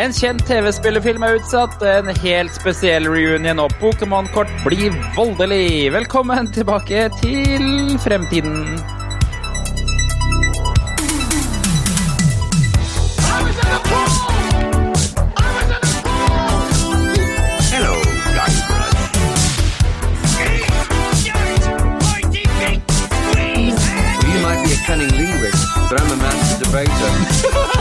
En kjent TV-spillefilm er utsatt, en helt spesiell reunion og Pokémon-kort blir voldelig. Velkommen tilbake til fremtiden. Cunning linguist, but I'm a master debater.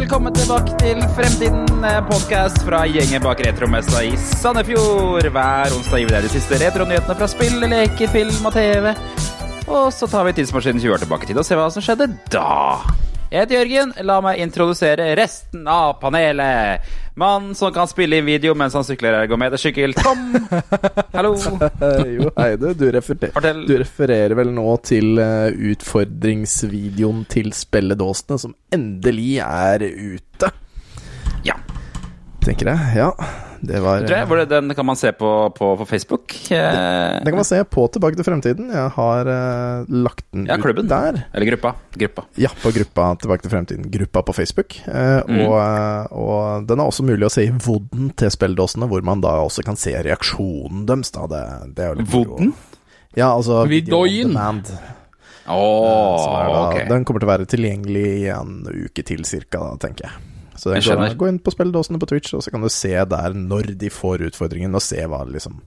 velkommen tilbake til Fremtiden, podkast fra gjengen bak retromessa i Sandefjord. Hver onsdag gir vi deg de siste retronyhetene fra spill, leker, film og TV. Og så tar vi tidsmaskinen 20 år tilbake i tid og ser hva som skjedde da. Jeg heter Jørgen. La meg introdusere resten av panelet. Mannen som kan spille inn video mens han sykler ergometersykkel. Tom. Hallo. Jo, hei du. Du, du refererer vel nå til eh, utfordringsvideoen til spilledåsene, som endelig er ute, Ja. tenker jeg. Ja, det var Tror jeg, hvor det- Den kan man se på på, på Facebook. Eh, Den kan man se på Tilbake til fremtiden. Jeg har uh, lagt den Ja, ut der. Eller gruppa. Gruppa. Ja, på gruppa Tilbake til fremtiden-gruppa på Facebook. Uh, Mm. og, eh, og den er også mulig å se i vodden til spilledåsene, hvor man da også kan se reaksjonen deres. Da. Det, det er jo litt Ja, altså video on demand. Oh, da, okay. Den kommer til å være tilgjengelig i en uke til cirka, da, tenker jeg. Så går, gå inn på spilledåsene på Twitch, og så kan du se der når de får utfordringen, og se hva liksom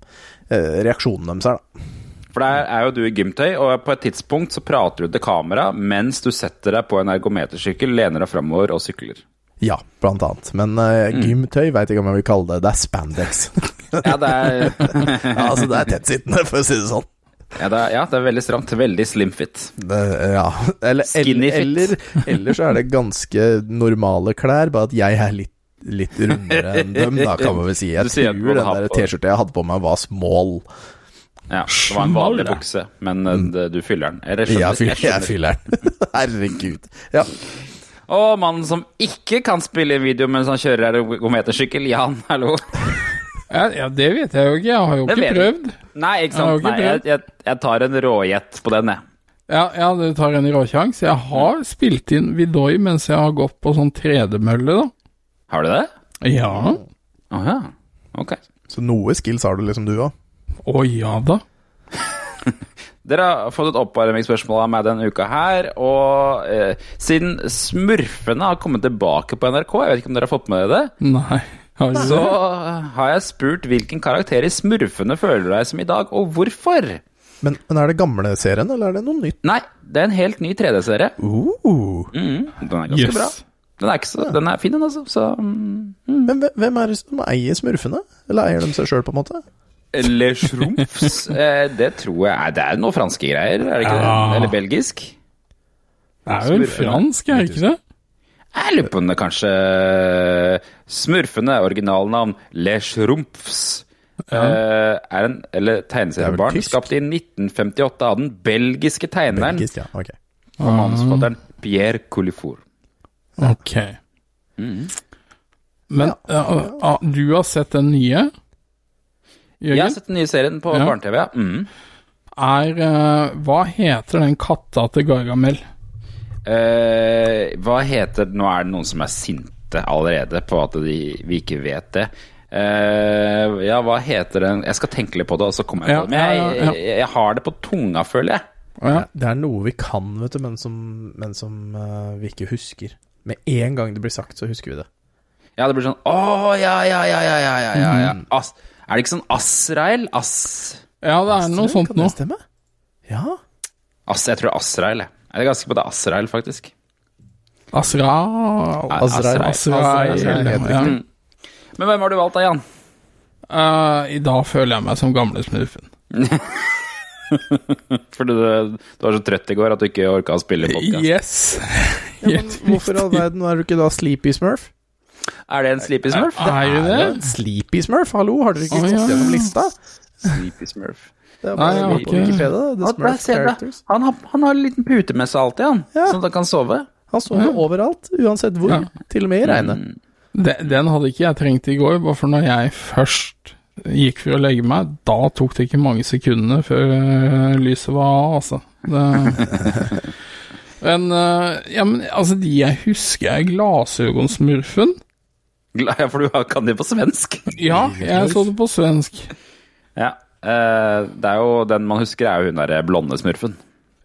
eh, reaksjonen deres er, da. For der er jo du i gymtøy, og på et tidspunkt så prater du til kamera mens du setter deg på en ergometersykkel, lener deg framover og sykler. Ja, blant annet. Men uh, gymtøy veit ikke om jeg vil kalle det. Det er spandex. Ja, det er, ja, altså, det er tettsittende, for å si det sånn. Ja, det er, ja, det er veldig stramt. Veldig slim fit. Ja. Eller, Skinny eller, fit. eller, eller så er det ganske normale klær, bare at jeg er litt, litt rundere enn dem, da, kan man vel si. Jeg tror den der T-skjorta jeg hadde på meg, var small. Ja, det var en vanlig bukse, men eh, det, du fyller den. Eller skjønner, Jeg fyller, jeg skjønner. fyller den. Herregud. Ja. Og mannen som ikke kan spille video mens han kjører ergometersykkel, Jan, hallo. Ja, ja, det vet jeg jo ikke. Jeg har jo Det ikke prøvd. Nei, ikke Jeg sant. ikke Nei, jeg, jeg, jeg tar en rågjett på den, jeg. Ja, ja, du tar en råsjanse. Jeg har spilt inn Vidoi mens jeg har gått på sånn tredemølle, da. Har du det? Ja. Å ja. Ok. Så noe skills har du liksom, du òg. Å ja da. Dere har fått et oppvarmingsspørsmål av meg denne uka her, og eh, siden Smurfene har kommet tilbake på NRK, jeg vet ikke om dere har fått med dere det, Nei. Så har jeg spurt hvilken karakter i Smurfene føler du deg som i dag, og hvorfor? Men, men er det gamle serien, eller er det noe nytt? Nei, det er en helt ny 3D-serie. Uh. Mm, den er ganske Yes. bra. Den er, ikke så, den er fin, den, altså. Så mm. Men hvem- er det som eier smurfene? Eller eier de seg sjøl, på en måte? Le Schrumpfs, eh, det tror jeg Det er noe franske greier, er det ikke det? Eller belgisk? Det er vel Smurfene. fransk, er det ikke det? Jeg lurer på om det kanskje Smurfene, originalnavn Le Schrumpfs, ja. er en eller er tegneseriebarn skapt i 1958 av den belgiske tegneren Belgisk, ja. okay. og manusforfatteren Pierre Coulifour. Ok. Men ja, ja, du har sett den nye? Jørgen? Jeg har sett den nye serien på Ja. barne-TV, ja. Mm. Er uh, Hva heter den katta til Gargamel? Uh, hva heter Nå er det noen som er sinte allerede på at de, vi ikke vet det. Uh, ja, hva heter den Jeg skal tenke litt på det, og så kommer jeg på det. Men jeg, jeg, jeg har det på tunga, føler jeg. Ja, det er noe vi kan, vet du, men som, men som uh, vi ikke husker. Med en gang det blir sagt, så husker vi det. Ja, det blir sånn Å, ja, ja, ja, ja, ja, ja, ja. Mm. As, Er det ikke sånn Asrael? As... Ja, det er Asrael, noe sånt nå. Kan det stemme? Ja. As, jeg tror det er Asrael, jeg. Jeg er ganske på det er Asrael, faktisk. Asra... Azrael. Azrael, ja. Mm. Men hvem har du valgt da, Jan? Uh, I dag føler jeg meg som gamle smurfen. Fordi du, du var så trøtt i går at du ikke orka å spille podkast. Yes. ja men hvorfor i all verden er du ikke da Sleepy Smurf? Er det en Sleepy Smurf? Er det jo det? en Sleepy Smurf, hallo, har dere ikke gått ja. gjennom lista? Sleepy Smurf. Det er Nei, bare jeg har ikke- Wikipedia, The Smurf. Characters. Han har, han har en liten pute med seg alltid, han. Ja. Sånn at han kan sove. Han sover overalt, uansett hvor. Ja. Til og med i regnet. Mm. Den, den hadde ikke jeg trengt i går, bare for når jeg først gikk for å legge meg, da tok det ikke mange sekundene før eh, lyset var av, altså. Det, men, eh, ja, men altså, de jeg husker er Glasøgonsmurfen. Ja, for du kan det på svensk. Ja, jeg så det på svensk. Ja. Eh, det er jo Den man husker, er jo hun derre blonde smurfen.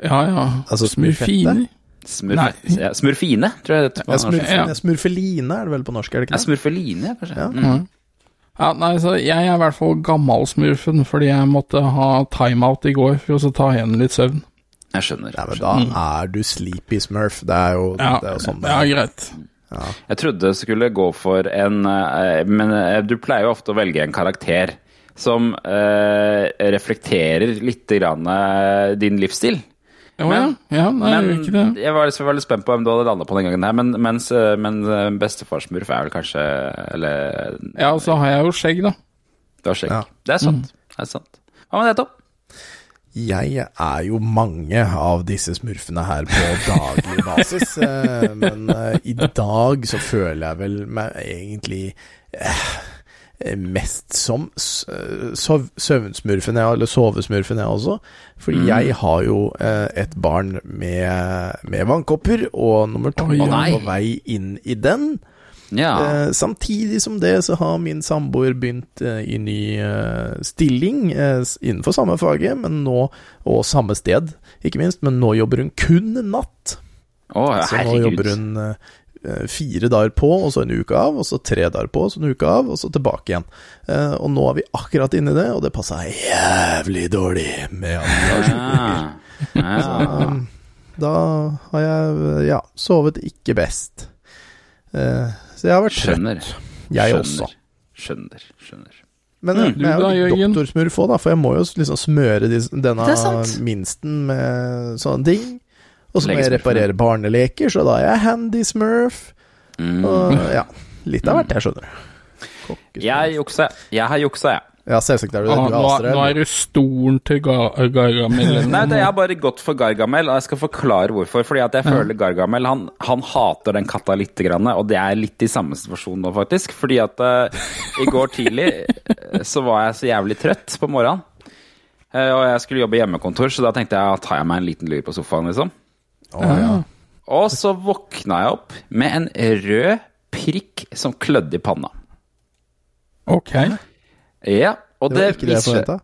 Ja, ja. Altså, Smurfine. Smurf, Nei. ja, smurfine, tror jeg det heter. Ja, smurf, Ja. Smurfeline er det vel på norsk, er det ikke det? smurfeline, kanskje. Ja. Mm. Ja, nei, så jeg er i hvert fall gammalsmurfen, fordi jeg måtte ha timeout i går for å ta igjen litt søvn. Jeg skjønner. Ja, men da er du sleepy smurf. Det er jo, Ja, det er jo sånn det ja greit. Ja. Jeg trodde det skulle gå for en eh, Men eh, du pleier jo ofte å velge en karakter som eh, reflekterer litt grann, eh, din livsstil. Jo, Men- ja. ja, nei, jeg Men gjør ikke det. jeg var litt veldig spent på hvem du hadde landa på den gangen her, men, mens, eh, men eh, bestefarsmurf er vel kanskje Eller Ja, og så har jeg jo skjegg, da. du har skjegg. Ja. Det er sant. Det er sant. Hva med det, Tom? Jeg er jo mange av disse smurfene her på daglig basis, men i dag så føler jeg vel meg egentlig eh, mest som eh, søvnsmurfen, eller sovesmurfen, jeg også. Fordi jeg har jo eh, et barn med, med vannkopper, og nummer to oh, er på vei inn i den. Ja. Eh, samtidig som det så har min samboer begynt eh, i ny eh, stilling eh, innenfor samme faget, men nå, og samme sted, ikke minst, men nå jobber hun kun natt. Å, Så nå jobber hun eh, eh, fire dager på, og så en uke av, og så tre dager på, og så en uke av, og så tilbake igjen. Eh, og nå er vi akkurat inne i det, og det passa jævlig dårlig med at vi har sju unger. Ja. Ja. Um, Da har jeg, ja, sovet ikke best. Eh, så jeg har vært trøtt, Skjønner. jeg Skjønner. også. Skjønner. Skjønner. Men Mm. jeg Du er jo doktorsmurf òg, da, for jeg må jo liksom smøre denne minsten med sånne ting. Og så må jeg reparere barneleker, så da er jeg handy smurf. Mm. Og ja, litt av hvert, jeg skjønner. Kokkesmurf. Jeg jukser. Jeg har juksa, jeg. Ja, selvsagt er du det. Ah, Du nå, er nå er du stolen til Gar Gargamel. Nei, det, er bare godt for Gargamel, og jeg skal forklare hvorfor. Fordi at jeg føler Gargamel han, han hater den katta litt, grann, og det er litt i samme situasjon nå, faktisk. Fordi at uh, i går tidlig eh, så var jeg så jævlig trøtt på morgenen. Uh, og jeg skulle jobbe hjemmekontor, så da tenkte jeg at tar jeg meg en liten lur på sofaen, liksom. Å, ja. Og så våkna jeg opp med en rød prikk som klødde i panna. Ok. Ja, og Det var ikke det jeg forventa.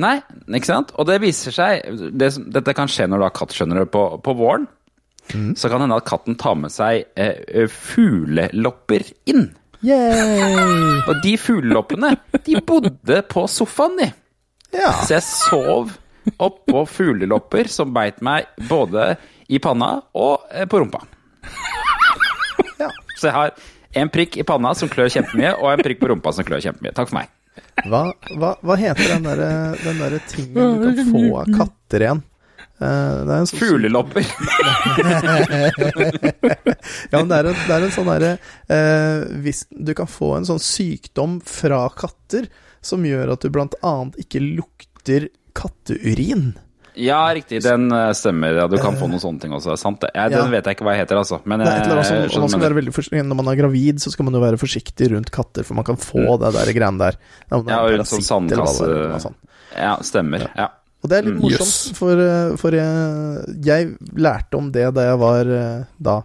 Nei, ikke sant? Og det viser seg det, Dette kan skje når du har katt, skjønner du, på, på våren. Så kan hende at katten tar med seg eh, fuglelopper inn. Yay! Og de fugleloppene, de bodde på sofaen, de. Ja. Så jeg sov oppå fuglelopper som beit meg både i panna og eh, på rumpa. Ja. Så jeg har en prikk i panna som klør kjempemye, og en prikk på rumpa som klør kjempemye. Takk for meg. Hva, hva, hva heter den derre der tingen du kan få av katter igjen? Det en sånn Fuglelopper. Ja, men det er en, det er en sånn derre eh, Hvis du kan få en sånn sykdom fra katter som gjør at du blant annet ikke lukter katteurin. Ja, riktig. Den eh, stemmer. Ja, du kan få noen sånne ting også. Sant det. Jeg, Ja. Den vet jeg ikke hva heter, altså. Men Det er et eller annet jeg sånn, man skal være veldig forsiktig Når man er gravid, så skal man jo være forsiktig rundt katter, for man kan få det der greiene der. Ja, og rundt sånn sandkasse sånt. Ja, stemmer. Ja. Og det er litt Mm, morsomt, yes. for, eh, for jeg, jeg lærte om det da jeg var eh, da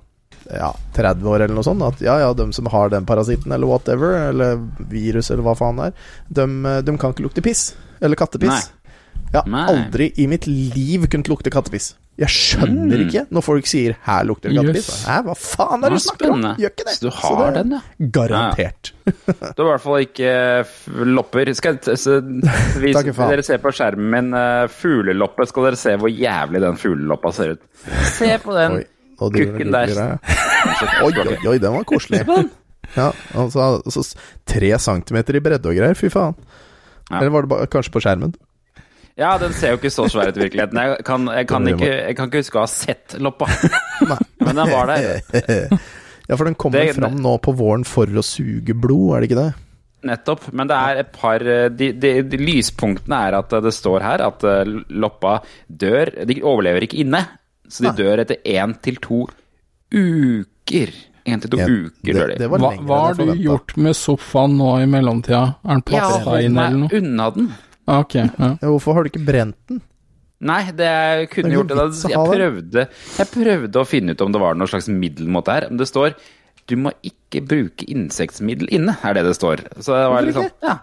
ja, 30 år eller noe sånt. At ja, ja, de som har den parasitten eller whatever, eller virus eller hva faen det er, de, eh, de kan ikke lukte piss. Eller kattepiss. Nei. Jeg har Nei. aldri i mitt liv kunnet lukte kattepiss. Jeg skjønner Mm. ikke når folk sier 'her lukter det kattepiss'. Yes. Hæ, hva faen er det du snakker om? Gjør ikke det. Så du Så det den, ja. Garantert. Du har i hvert fall ikke lopper. Skal jeg så, hvis Takk faen. dere ser på skjermen min uh, fugleloppe, skal dere se hvor jævlig den fugleloppa ser ut. Se på den. Kukken der. Oi, oi, oi, den var koselig. Ja, altså, altså tre centimeter i bredde og greier, fy faen. Ja. Eller var det bare, kanskje på skjermen? Ja, den ser jo ikke så svær ut i virkeligheten. Jeg kan, jeg, kan ikke, jeg kan ikke huske å ha sett loppa, men den var der. Ja, for den kommer Det- fram nå på våren for å suge blod, er det ikke det? Nettopp. Men det er et par eh, de, de, de Lyspunktene er at eh, det står her at eh, loppa dør De overlever ikke inne, så de Nei. dør etter én til to uker En til to Ja, uker, det, tror de. det var Hva, hva har du gjort med sofaen nå i mellomtida? Er den plasta holdt inn eller noe? unna den. Ah, Ok, ja. Hvorfor har du ikke brent den? Nei, det jeg kunne Det gjort det. Jeg prøvde, jeg prøvde å finne ut om det var noe slags middel mot det her. Men det står du må ikke bruke insektmiddel inne, er det det står. Så det var litt sånn ikke? Ja.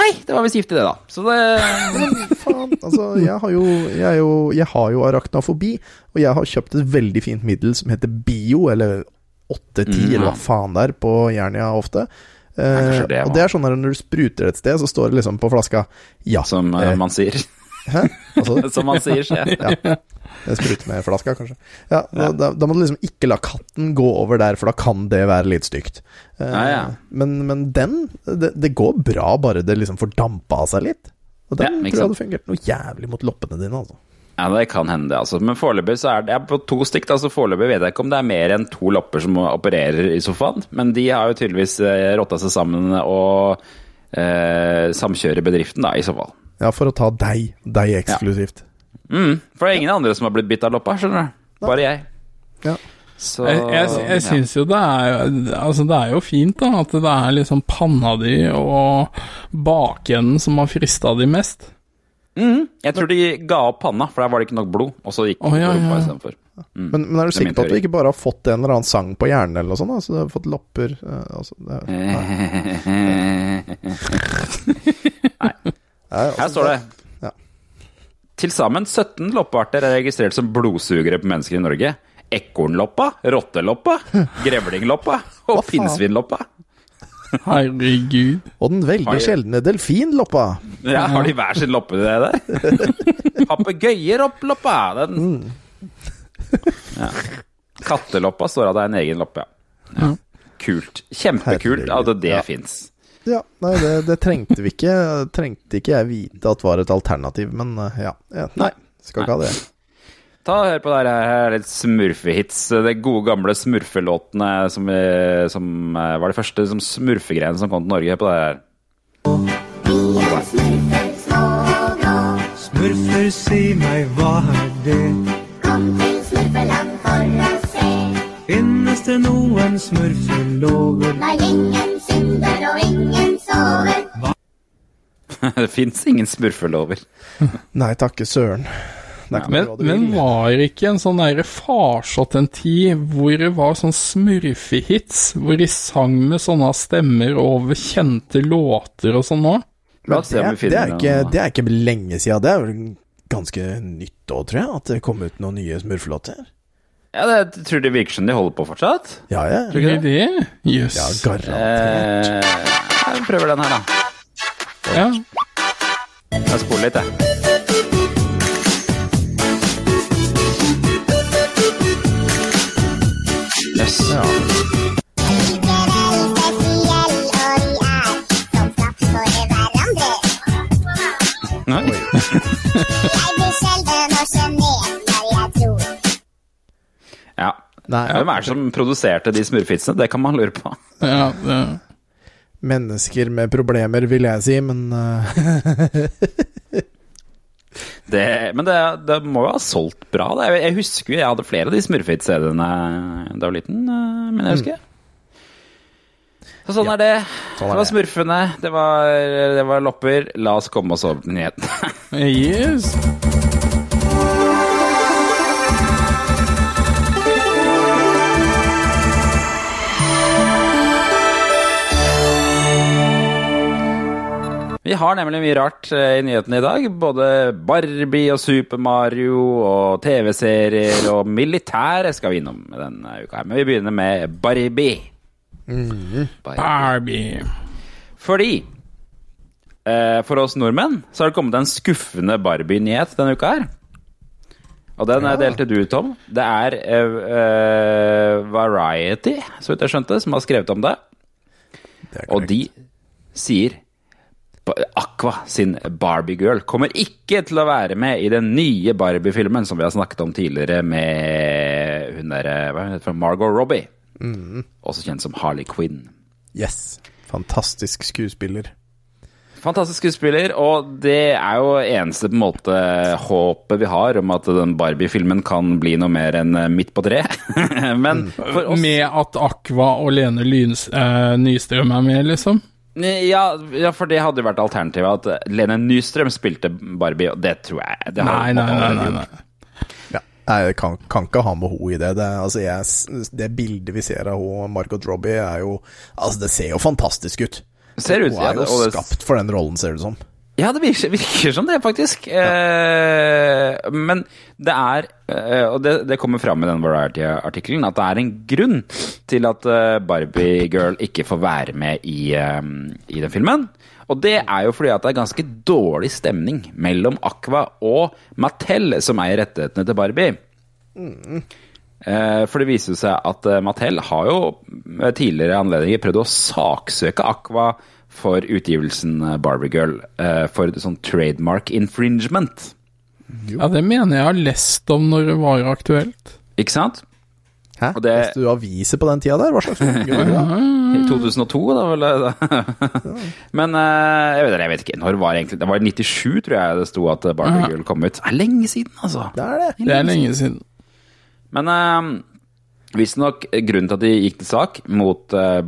Hei, det var visst giftig, det, da. Så det Faen, altså, jeg har jo, jeg jo, jeg har jo arachnofobi, og jeg har kjøpt et veldig fint middel som heter Bio, eller 810, Mm. eller hva faen det er, på Jernia ofte. Eh, det og det er sånn at når du spruter et sted, så står det liksom på flaska Ja. Som eh, eh, man sier. Hæ? Som man sier, skjer. ja. Jeg spruter med flaska, kanskje. Ja, da, da, da må du liksom ikke la katten gå over der, for da kan det være litt stygt. Eh, Ja, ja. Men, men den, det, det går bra, bare det liksom får dampa av seg litt. Og den Ja, tror jeg hadde fungert noe jævlig mot loppene dine, altså. Ja, det kan hende, det. altså. Men foreløpig så er det er på to stikk. da, så Foreløpig vet jeg ikke om det er mer enn to lopper som opererer i sofaen. Men de har jo tydeligvis eh, rotta seg sammen og eh, samkjører bedriften, da, i så fall. Ja, for å ta deg. Deg eksklusivt. Mm, for det er ingen andre som har blitt bitt av loppa, skjønner du. Bare jeg. Ja. Så Jeg, jeg, jeg syns jo det er Altså, det er jo fint, da, at det er liksom panna di og bakenden som har frista de mest. Mm, Jeg tror de ga opp panna, for der var det ikke nok blod. Og så gikk de ja, ja. istedenfor. Mm. Men, men er du er sikker på at du ikke bare har fått en eller annen sang på hjernen, eller noe sånt? Altså, Så du har fått lopper eh, altså, det nei, altså, Her står det Ja. Til sammen 17 loppearter er registrert som blodsugere på mennesker i Norge. Ekornloppa, rotteloppa, grevlingloppa og pinnsvinloppa. Herregud. Og den veldig Herregud. sjeldne delfinloppa. Ja, har de hver sin loppe, det der? Papegøyeropploppa! Den ja. Katteloppa står at det er en egen loppe, ja. ja. Kult. Kjempekult at at det ja. fins. Ja, nei, det, det trengte vi ikke. Trengte ikke jeg vite at var et alternativ, men eh, ja. ja nei, skal ikke ha det. Ta og Hør på det her, her er litt smurfehits. De gode, gamle smurfelåtene som, som eh, var de første som smurfegreiene som kom til Norge. Hør På det her. Smurfer, si meg, hva er det? Kom til smurfeland for å se Finnes det noen smurfelover? Nei, ingen synder og ingen sover Det fins ingen smurfelover. Nei, takke søren. Men, men var det ikke en sånn farsott en tid hvor det var sånn smurfehits, hvor de sang med sånne stemmer over kjente låter og sånn se det, vi det, er ikke, det er ikke lenge siden. Det er vel ganske nytt òg, tror jeg, at det kom ut noen nye smurfelåter. Ja, det, jeg tror det virker som de holder på fortsatt. Ja, ja. Tror du ikke det? Jøss. ja garantert. Eh, jeg prøver den her, da. Ja. Jeg spoler litt, jeg. Yes. Ja. Nei. Ja. Nei, Hvem er det som produserte de smurfitsene? Det kan man lure på. ja ja. mennesker med problemer, vil jeg si, men eh, Det, men det, det må jo ha solgt bra. Jeg, jeg husker jo jeg hadde flere av de smurfhits-CD-ene da jeg var liten. eh, Men jeg husker Så sånn Ja, er det. sånn er det var det. smurfene, det var, det var lopper. La oss komme oss over til nyhetene. Yes. Vi har nemlig mye rart eh, i nyhetene i dag. Både Barbie og Super Mario og TV-serier og militæret skal vi innom denne uka. her. Men vi begynner med Barbie. Barbie. Barbie. Fordi eh, for oss nordmenn så har det kommet en skuffende Barbie-nyhet denne uka her. Og den ja. delt til du, Tom. Det er eh, eh, Variety, så vidt jeg skjønte, som har skrevet om det. det Og de sier Aqua sin Barbie Girl kommer ikke til å være med i den nye Barbie-filmen som vi har snakket om tidligere med hun der, eh, hva heter det, Margot Robbie. Også kjent som Harley Quinn. Yes. Fantastisk skuespiller. Fantastisk skuespiller, og det er jo eneste på en måte håpet vi har om at den Barbie-filmen kan bli noe mer enn eh, midt på treet. Men for oss Med at Aqua og Lene Lyns, eh, Nystrøm er med, liksom? Ja, ja, for det hadde jo vært alternativet at Lene Nystrøm spilte Barbie, og det tror jeg det har- Nei, nei, nei. nei, nei. Ja. Jeg kan, kan ikke ha med henne i det. Det, altså, jeg, det bildet vi ser av henne, Margot Robbie, er jo Altså, det ser jo fantastisk ut. Ser ut Hun er jo og det- skapt for den rollen, ser det ut som. Ja, det virker, virker som det, faktisk. Eh, men det er, eh, og det, det kommer fram i den Variety-artikkelen, at det er en grunn til at eh, Barbie Girl ikke får være med i, i den filmen. Og det er jo fordi at det er ganske dårlig stemning mellom Aqua og Mattel, som eier rettighetene til Barbie. Mm. For det viser seg at Mattel har jo tidligere anledninger prøvd å saksøke Aqua for utgivelsen eh, Barbie Girl eh, for sånn trademark infringement. Ja, det mener jeg har lest om når det var aktuelt. Ikke sant? Hæ? Og det- Leste du aviser på den tida der? Hva slags var det? I 2002, da vel? Men eh, jeg vet, jeg vet ikke. Når var det egentlig Det var i 97, tror jeg det sto at Barbie Girl kom ut. Det er lenge siden, altså. Det er det. Det er lenge siden. Men uh, visstnok grunnen til at de gikk til sak mot eh,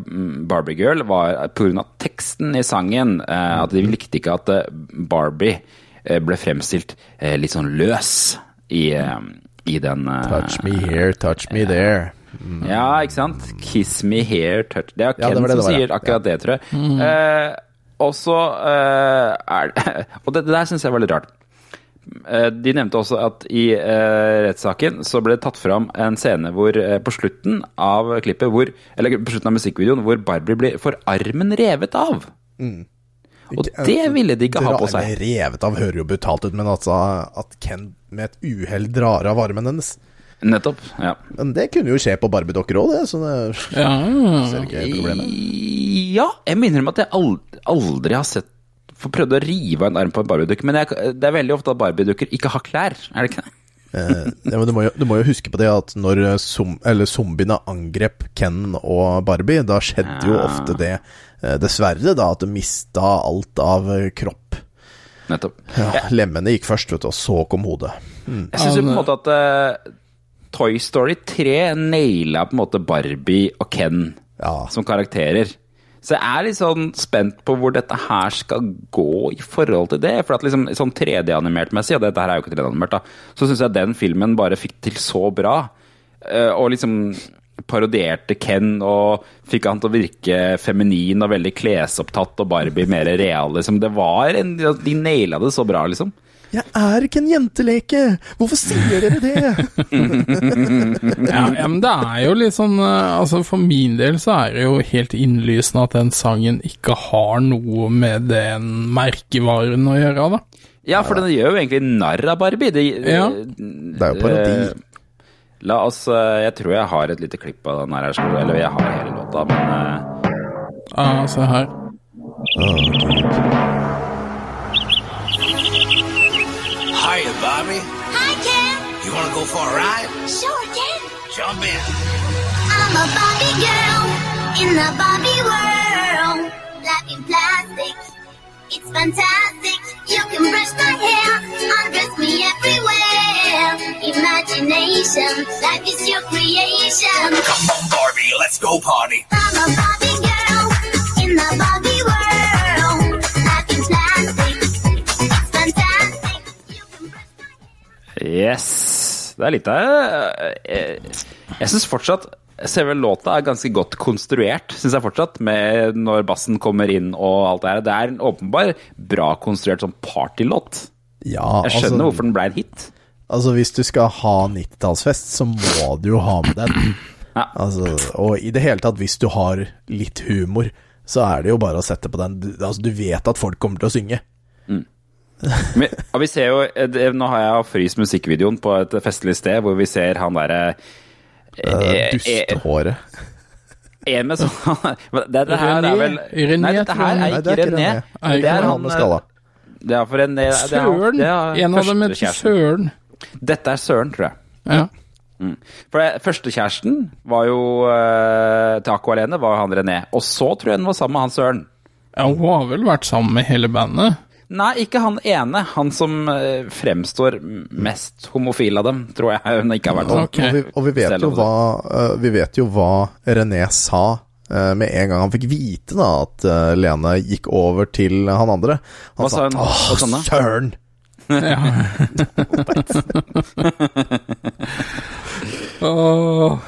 Barbie Girl, var pga. teksten i sangen. eh, at de likte ikke at eh, Barbie eh, ble fremstilt eh, litt sånn løs i, eh, i den eh, Touch me here, touch me there. Ja, ikke sant? Kiss me here, touch Det er Ja, det det som det var, sier ja. akkurat det, tror jeg. Eh, og så eh, er det Og det der syns jeg var litt rart. Eh, De nevnte også at i eh, rettssaken så ble det tatt fram en scene hvor eh, på slutten av klippet, hvor, eller på slutten av musikkvideoen, hvor Barbie blir får armen revet av. Og det ville de ikke ha på seg. Revet av hører jo brutalt ut, men altså at Ken med et uhell drar av armen hennes Nettopp. Ja. Men det kunne jo skje på Barbie-dokker òg, det. Så det Ja, ser ikke problemet. Ja, jeg minner om at jeg aldri, aldri har sett for prøvde å rive av en arm på en Barbie-dukke, men jeg, det er veldig ofte at Barbie-dukker ikke har klær, er det ikke det? Eh, ja, men du, må jo, du må jo huske på det at når eh, som, eller zombiene angrep Ken og Barbie, da skjedde jo ofte det, eh, dessverre, da at de mista alt av eh, kropp. Nettopp. Ja, Lemmene gikk først, vet du, og så kom hodet. Jeg syns jo på en måte at uh, Toy Story 3 naila på en måte Barbie og Ken Ja. som karakterer. Så jeg er litt sånn spent på hvor dette her skal gå i forhold til det. For at liksom sånn 3D-animert messig, og dette her er jo ikke 3D-animert, da, så syns jeg den filmen bare fikk til så bra. eh, Og liksom parodierte Ken og fikk han til å virke feminin og veldig klesopptatt og Barbie mer real. Liksom. Det var en, De naila det så bra, liksom. Jeg er ikke en jenteleke! Hvorfor sier dere det? ja, ja, men det er jo litt sånn eh, Altså, for min del så er det jo helt innlysende at den sangen ikke har noe med den merkevaren å gjøre, da. Ja, for den gjør jo egentlig narr av Barbie. Det, Ja. Det er jo parodi. Eh, La oss eh, Jeg tror jeg har et lite klipp av den her. Eller jeg har hele låta, men uh... Ja, se her. Hiya, You want to go for a ride? Sure, Ken. Jump in. I'm a Barbie girl in the Barbie world. Life in plastic, it's fantastic. You can brush my hair, undress me everywhere. Imagination, life is your creation. Come on, Barbie, let's go party. I'm a Barbie girl in the Barbie world. Life in plastic, it's fantastic. You can brush my hair. Yes. Det er litt av Jeg, Jeg syns fortsatt Selve låta er ganske godt konstruert, syns jeg fortsatt, med når bassen kommer inn og alt det her. Det er en åpenbar bra konstruert sånn partylåt. Ja, Jeg skjønner altså, hvorfor den ble en hit. altså hvis du skal ha 90-tallsfest, så må du jo ha med den. Ja. Altså, og i det hele tatt, hvis du har litt humor, så er det jo bare å sette på den. Altså, du vet at folk kommer til å synge. Men, og vi ser jo, eh, Nå har jeg fryst musikkvideoen på et festlig sted hvor vi ser han derre eh, dustehåret. En med sånn Det her er vel René, Nei, dette her er ikke det er ikke René. René. Er Det er han med skalla. Det er for en det er Søren! det er En av dem heter kjæresten. Søren. Dette er Søren, tror jeg. Ja. For det, Førstekjæresten var jo uh, til Aqua Alene, var han René. Og så tror jeg hun var sammen med han Søren. Ja, hun har vel vært sammen med hele bandet? Nei, ikke han ene. Han som eh, fremstår mest homofil av dem, tror jeg hun ikke har vært. Okay. Og, vi, og vi, vet jo hva, øh, vi vet jo hva René sa øh, med en gang han fikk vite da at Lene gikk over til han andre. Han Hva sa hun? Åh, søren! Ja. søren!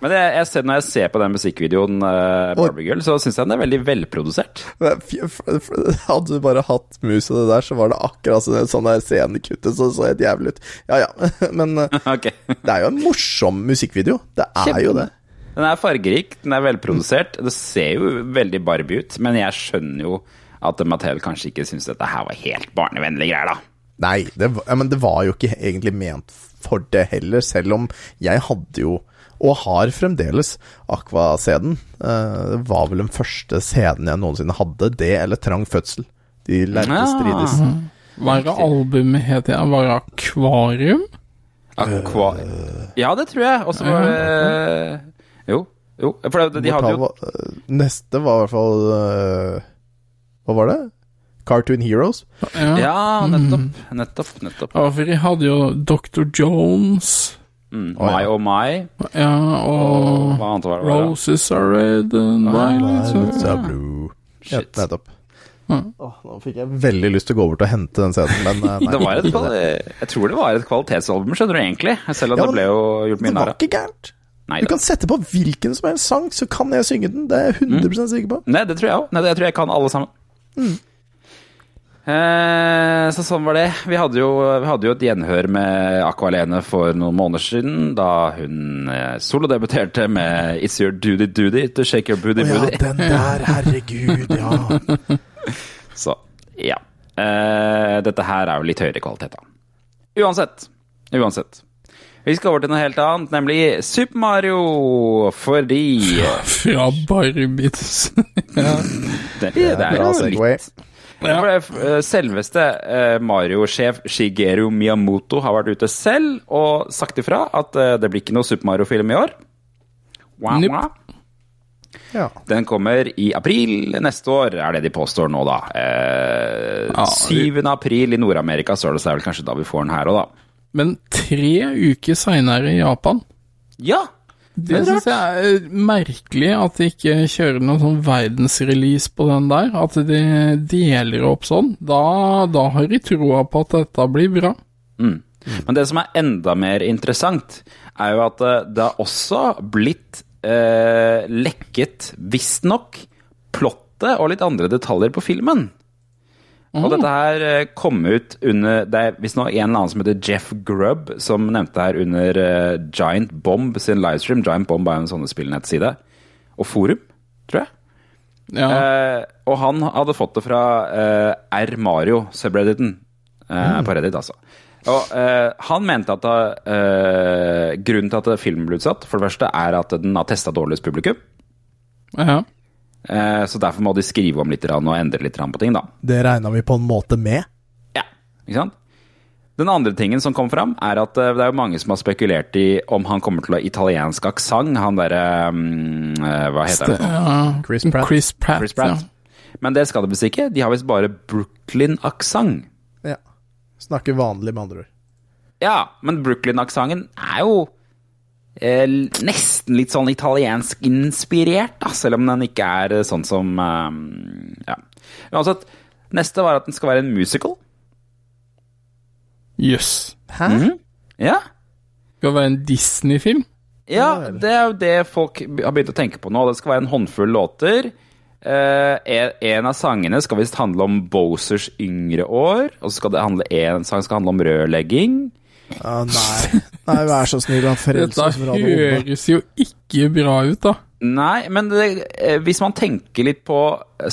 Men jeg, jeg ser, når jeg ser på den musikkvideoen, uh, Barbie Girl, så syns jeg den er veldig velprodusert. Hadde du bare hatt mus og det der, så var det akkurat sånn, sånn der scenekuttet så så helt jævlig ut. Ja ja, men okay. det er jo en morsom musikkvideo. Det er jo det. Den er fargerik, den er velprodusert. Det ser jo veldig Barbie ut, men jeg skjønner jo at Mattel kanskje ikke syns dette her var helt barnevennlige greier, da. Nei, det, var- men det var jo ikke egentlig ment for det heller, selv om jeg hadde jo, og har fremdeles, Aqua-CD-en. Eh, det var vel den første CD-en jeg noensinne hadde, det eller Trang fødsel. De lærte Ja. strides. hva er albumet het igjen? Var det Akvarium? Aqua... Ja, det tror jeg. Og så var det Jo. Jo. For de hadde jo eh, Neste var i hvert fall eh, Hva var det? Cartoon Heroes. Ja. Ja, nettopp. Nettopp. nettopp. Ja, for de hadde jo Dr. Jones. Mm. Å, ja. My oh my. Ja, Og og var det? var? Roses are red and violets Violets are blue. Ja, Shit. nettopp. Mm. Oh, nå fikk jeg veldig lyst til å gå bort og hente den CD-en, men eh, nei. Det var et, jeg tror det var et kvalitetsalbum, skjønner du egentlig. Selv om Ja, det ble jo gjort Det mye var narr av. ikke gærent. Nei, Du kan sette på hvilken som helst sang, så kan jeg synge den. Det er jeg 100 sikker på. Nei, det tror jeg òg. Jeg tror jeg kan alle sammen. Mm. Eh, så sånn var det. Vi hadde, jo, vi hadde jo et gjenhør med Aqua Lene for noen måneder siden, da hun eh, solodebuterte med It's Your Duty Duty to Shake Your Booty Å ja, Booty. den der, herregud, ja. Så ja. Eh, dette her er jo litt høyere kvalitet, da. Uansett. Uansett. Vi skal over til noe helt annet, nemlig Super Mario, fordi Fra Barbies. det, det er jo altså litt Selveste eh, Mario-sjef Shigeru Miyamoto har vært ute selv og sagt ifra at eh, det blir ikke noe Super Mario-film i år. Wow, wah. Ja. Den kommer i april neste år, er det de påstår nå, da. Eh, 7. april i Nord-Amerika så er det vel kanskje da vi får den her òg, da. Men tre uker seinere i Japan. Ja! Det syns jeg er merkelig at de ikke kjører noen sånn verdensrelease på den der. At de deler opp sånn. Da, da har de troa på at dette blir bra. Mm. Men det som er enda mer interessant, er jo at eh, det har også blitt eh, lekket, visstnok, plottet og litt andre detaljer på filmen. Og dette her eh, kom ut under Det er visstnok en eller annen som heter Jeff Grubb, som nevnte her under eh, Giant Bomb sin livestream. Giant Bomb er jo en sånn spillnettside. Og forum, tror jeg. Ja, Eh, og han hadde fått det fra eh, R. Mario, subredditen. Eh, På Reddit, altså. Og eh, han mente at eh, grunnen til at filmen ble utsatt, for det første er at den har testa dårligst publikum. ja. Eh, så derfor må de skrive om litt og endre litt på ting, da. Det regna vi på en måte med. Ja, ikke sant? Den andre tingen som kom fram, er at eh, det er jo mange som har spekulert i om han kommer til å ha italiensk aksent. Han derre mm, eh, Hva heter han? ja. Chris Pratt. Chris Pratt, Chris Pratt. Men det skal det visst ikke. De har visst bare Brooklyn-aksent. Ja. Snakker vanlig, med andre ord. Ja, men Brooklyn-aksenten er jo eh, nesten litt sånn italiensk inspirert, da, selv om den ikke er eh, sånn som eh, Ja. Uansett, neste var at den skal være en musical. Jøss. Hæ? Ja. Skal være en Disney-film? ja, det er jo det folk har begynt å tenke på nå. Det skal være en håndfull låter. Eh, en, en av sangene skal visst handle om Bosers yngre år. Og så skal det handle, en sang skal handle om rørlegging. Ja, nei. nei, vær så snill, da. Dette høres jo ikke bra ut, da. Nei, men det, eh, hvis man tenker litt på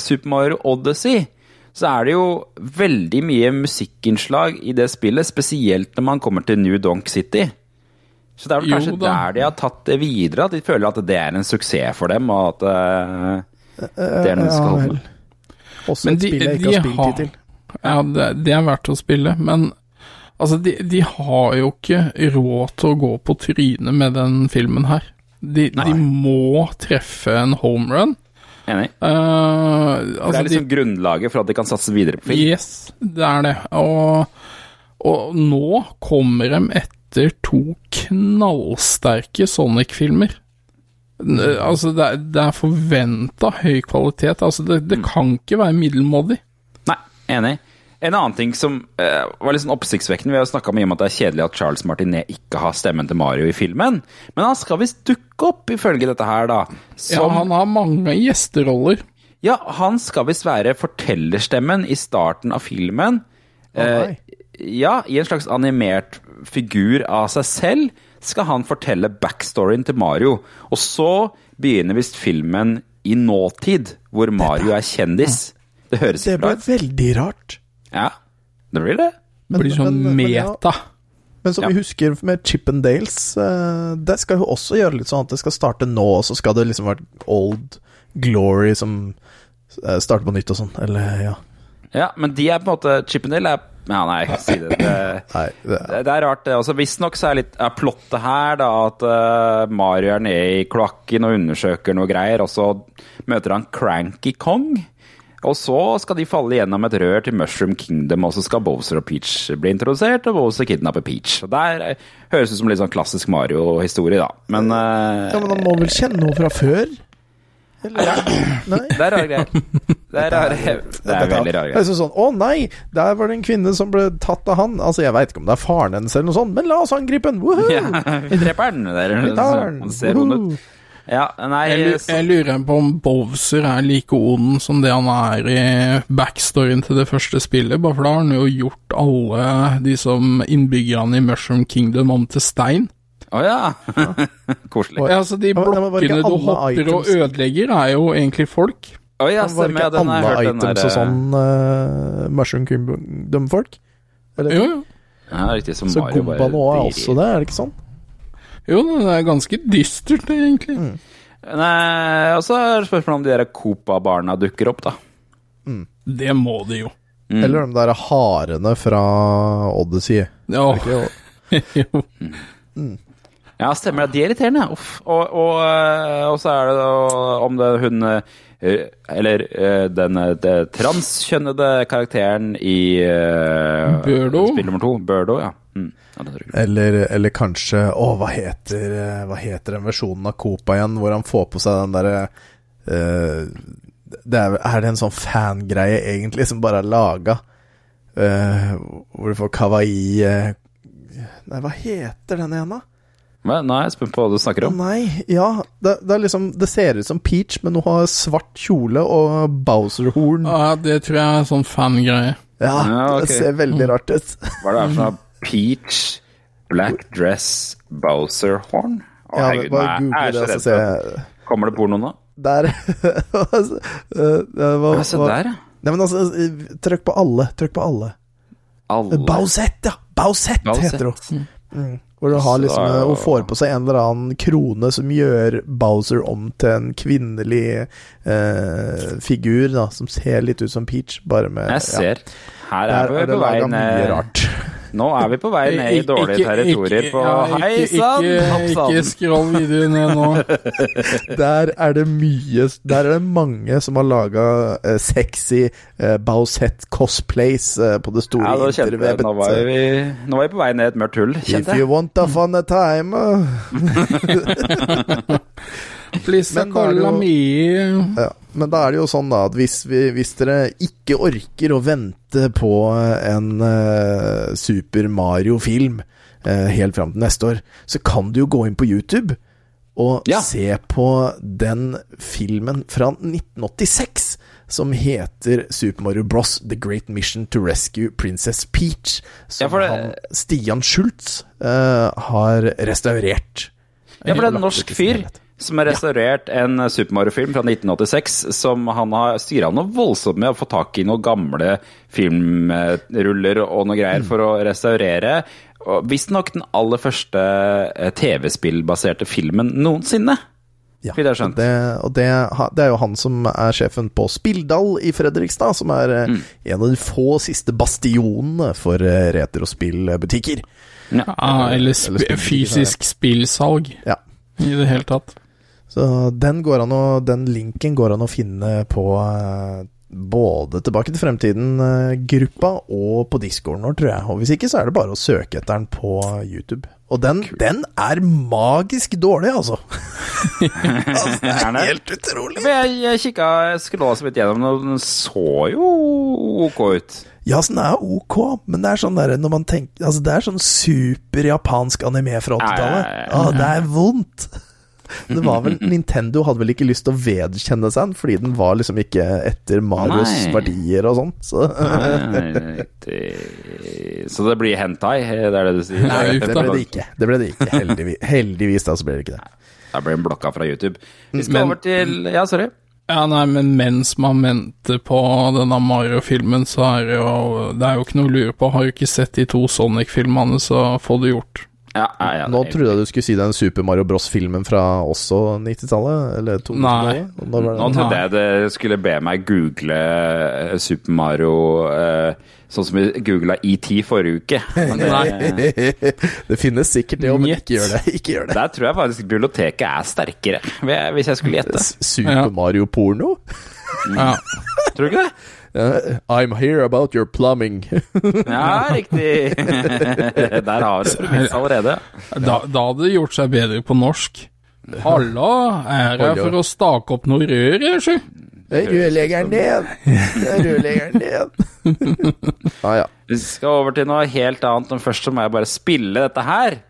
Super Mario Odyssey, så er det jo veldig mye musikkinnslag i det spillet, spesielt når man kommer til New Donk City. Så det er vel kanskje der de har tatt det videre, at de føler at det er en suksess for dem, og at eh, det er noe de skal holde med. Også Men et de- spill jeg ikke har spilt hittil. Ja, det, det er verdt å spille, men altså, de, de har jo ikke råd til å gå på trynet med den filmen her. De, de må treffe en homerun. Enig. Uh, altså, Det er liksom grunnlaget for at de kan satse videre på film. yes, det er det. Og, og nå kommer de etter to knallsterke Sonic-filmer. Altså, det er, det er forventa høy kvalitet. Altså, det, det kan ikke være middelmådig. Nei, enig. En annen ting som eh, var litt sånn oppsiktsvekkende Vi har snakka mye om at det er kjedelig at Charles Martinet ikke har stemmen til Mario i filmen. Men han skal visst dukke opp, ifølge dette her, da. Ja, han har mange gjesteroller. ja, han skal visst være fortellerstemmen i starten av filmen. nei. ja, i en slags animert figur av seg selv skal han fortelle backstoryen til Mario. Og så begynner visst filmen i nåtid, hvor Mario er kjendis. Det høres ikke bra ble ut. veldig rart. Ja, det blir det. Det blir sånn men- men ja. meta. Men som Ja. vi husker med Chippendales, uh, det skal jo også gjøre litt sånn at det skal starte nå, og så skal det liksom være old glory som eh, starter på nytt og sånn, eller ja. Ja, men de er på en måte Chippendale er Ja, nei, si det. det Nei, det, Det det er rart, det. også. Visstnok så er, litt, er plottet her da at uh, Mario er nede i kloakken og undersøker noe greier, og så møter han Cranky Kong. Og så skal de falle gjennom et rør til Mushroom Kingdom, og så skal Bowser og Peach bli introdusert, og Bowser kidnapper Peach. Og Der eh, høres ut som litt sånn klassisk Mario-historie, da. Men uh, ja, men han må vel kjenne noe fra før? Eller? Nei? det er rare greier. Det er, rare, det er veldig rare Det er greier. liksom sånn, Å nei, der var det en kvinne som ble tatt av han. Altså, Jeg veit ikke om det er faren hennes eller noe sånt, men la oss angripe den! Woohoo! Ja, vi dreper den. Er- den! Han ser ond ut. Ja, nei Jeg, jeg lurer på om Bowser er like ond som det han er i backstoryen til det første spillet, bare for da har han jo gjort alle de som innbyggerne i Mushroom Kingdom om til stein. Å ja. Koselig. Ja, altså De Ja, ja, blokkene du hopper hopper og ødelegger, er jo egentlig folk. Å ja, var det stemmer. Ja, ikke den har jeg hørt. Den items der, og sånn uh, Mushroom Kingdom-folk? Eller? Jo, jo. Ja, riktig, som Så Mario bare nå er også det, er det ikke sånn? Jo, det er ganske dystert, egentlig. Mm. Nei, og så er det spørsmålet om de der Copa-barna dukker opp, da. Det må de jo. Mm. Eller de der harene fra Odyssey. Ja, ikke- jo. Ja, stemmer det. De er irriterende. Uff. Og, og, øh, og så er det da om det hun øh, Eller øh, den øh, transkjønnede karakteren i uh, Børdo. Spill nummer to. Børdo. ja. Mm. ja. Eller, eller kanskje Å, hva heter eh, Hva heter den versjonen av Copa igjen, hvor han får på seg den derre uh, er, er det en sånn fangreie, egentlig, som bare er laga? Uh, hvor du får kawaii eh, Nei, hva heter den igjen, da? Men nå er jeg spent på hva du snakker om. nei, ja det, det er liksom Det ser ut som Peach, men hun har svart kjole og Bowser-horn. ja, det tror jeg er sånn fangreie. Ja, Ja, okay. det ser veldig rart ut. Hva er det her for noe? Peach, black dress, Bowser horn? Å, Ja, herregud, bare er google jeg det, så redd jeg Kommer det porno nå? Der hva, se der, ja. Nei, men altså, trykk på alle. Trykk på alle. Alle. Bausett, ja! Bausett heter hun. Mm. Hvor du har liksom Hun får på seg en eller annen krone som gjør Bowser om til en kvinnelig eh, figur, da, som ser litt ut som Peach, bare med Jeg ser. Her er vi det på vei ned rart. Nå er vi på vei ned i dårlige territorier på ja, Hei sann! Ikke, ikke skroll videoen ned nå. Der er det mye Der er det mange som har laga eh, sexy eh, Bowsett-cosplays eh, på det store Ja, da nå, var vi, nå var vi på vei ned et mørkt hull, If you want a fun a time uh. Please Men da er det jo- Ja, men da er det jo sånn da at hvis, vi, hvis dere ikke orker å vente på en uh, Super Mario-film uh, helt fram til neste år, så kan du jo gå inn på YouTube og Ja. se på den filmen fra 1986 som heter Super Mario Bros. The Great Mission to Rescue Princess Peach, som Ja, det- han, Stian Schultz uh, har restaurert. Ja, for det er en norsk fyr. Som har restaurert en Super Mario-film fra 1986, som han har styra noe voldsomt med å få tak i noen gamle filmruller og noe greier for å restaurere. Visstnok den aller første eh, TV-spillbaserte filmen noensinne. Ja, skjønt. og Det, og det, det er jo han som er sjefen på Spilldal i Fredrikstad, som er eh, Mm. en av de få siste bastionene for eh, retrospillbutikker. ja, Eller sp Eller fysisk spillsalg Ja. i det hele tatt. Så den, går an å, den linken går an å finne på eh, både Tilbake til fremtiden-gruppa og på discoren vår, tror jeg. Og hvis ikke, så er det bare å søke etter den på YouTube. Og den, den er magisk dårlig, altså. altså det Er helt utrolig. Men jeg, jeg kikka scrolla så vidt gjennom og den så jo ok ut. Ja, så den er ok, men det er sånn der, når man tenker Altså, det er sånn super japansk anime fra 80-tallet. Ja, ja, ja, Ja, det er vondt. Det var vel Nintendo hadde vel ikke lyst til å vedkjenne seg den, fordi den var liksom ikke etter Marios Nei. verdier og sånn. Så Så det blir hentai, det er det du sier? Nei, det ble det ikke. Det ble det ikke. Heldigvis, heldigvis da, så ble det ikke det. Da ble den blokka fra YouTube. Vi skal Men- over til Ja, sorry. Ja, nei, men mens man venter på denne Mario-filmen, så er det jo Det er jo ikke noe å lure på. Har du ikke sett de to Sonic-filmene, så få det gjort. Ja, ja, ja, Nå trodde jeg du skulle si den Super Mario Bros-filmen fra også 90-tallet, eller 2000-tallet. Når var det? Nå trodde jeg det skulle be meg google eh, Super Mario eh, sånn som vi googla ET forrige uke. Men det, det finnes sikkert det, men ikke gjør det. Ikke gjør det. der tror jeg faktisk biblioteket er sterkere, hvis jeg skulle gjette. Super Ja. Mario-porno? Ja. Tror du ikke det? Uh, I'm here about your plumbing. Ja, riktig. Der har du det allerede. Da, da hadde det gjort seg bedre på norsk. Halla, er jeg for å stake opp noe rør, jeg, sjø? Rørleggeren ned! Rørleggeren ned! ah, ja. Vi skal over til noe helt annet, men først så må jeg bare spille dette her.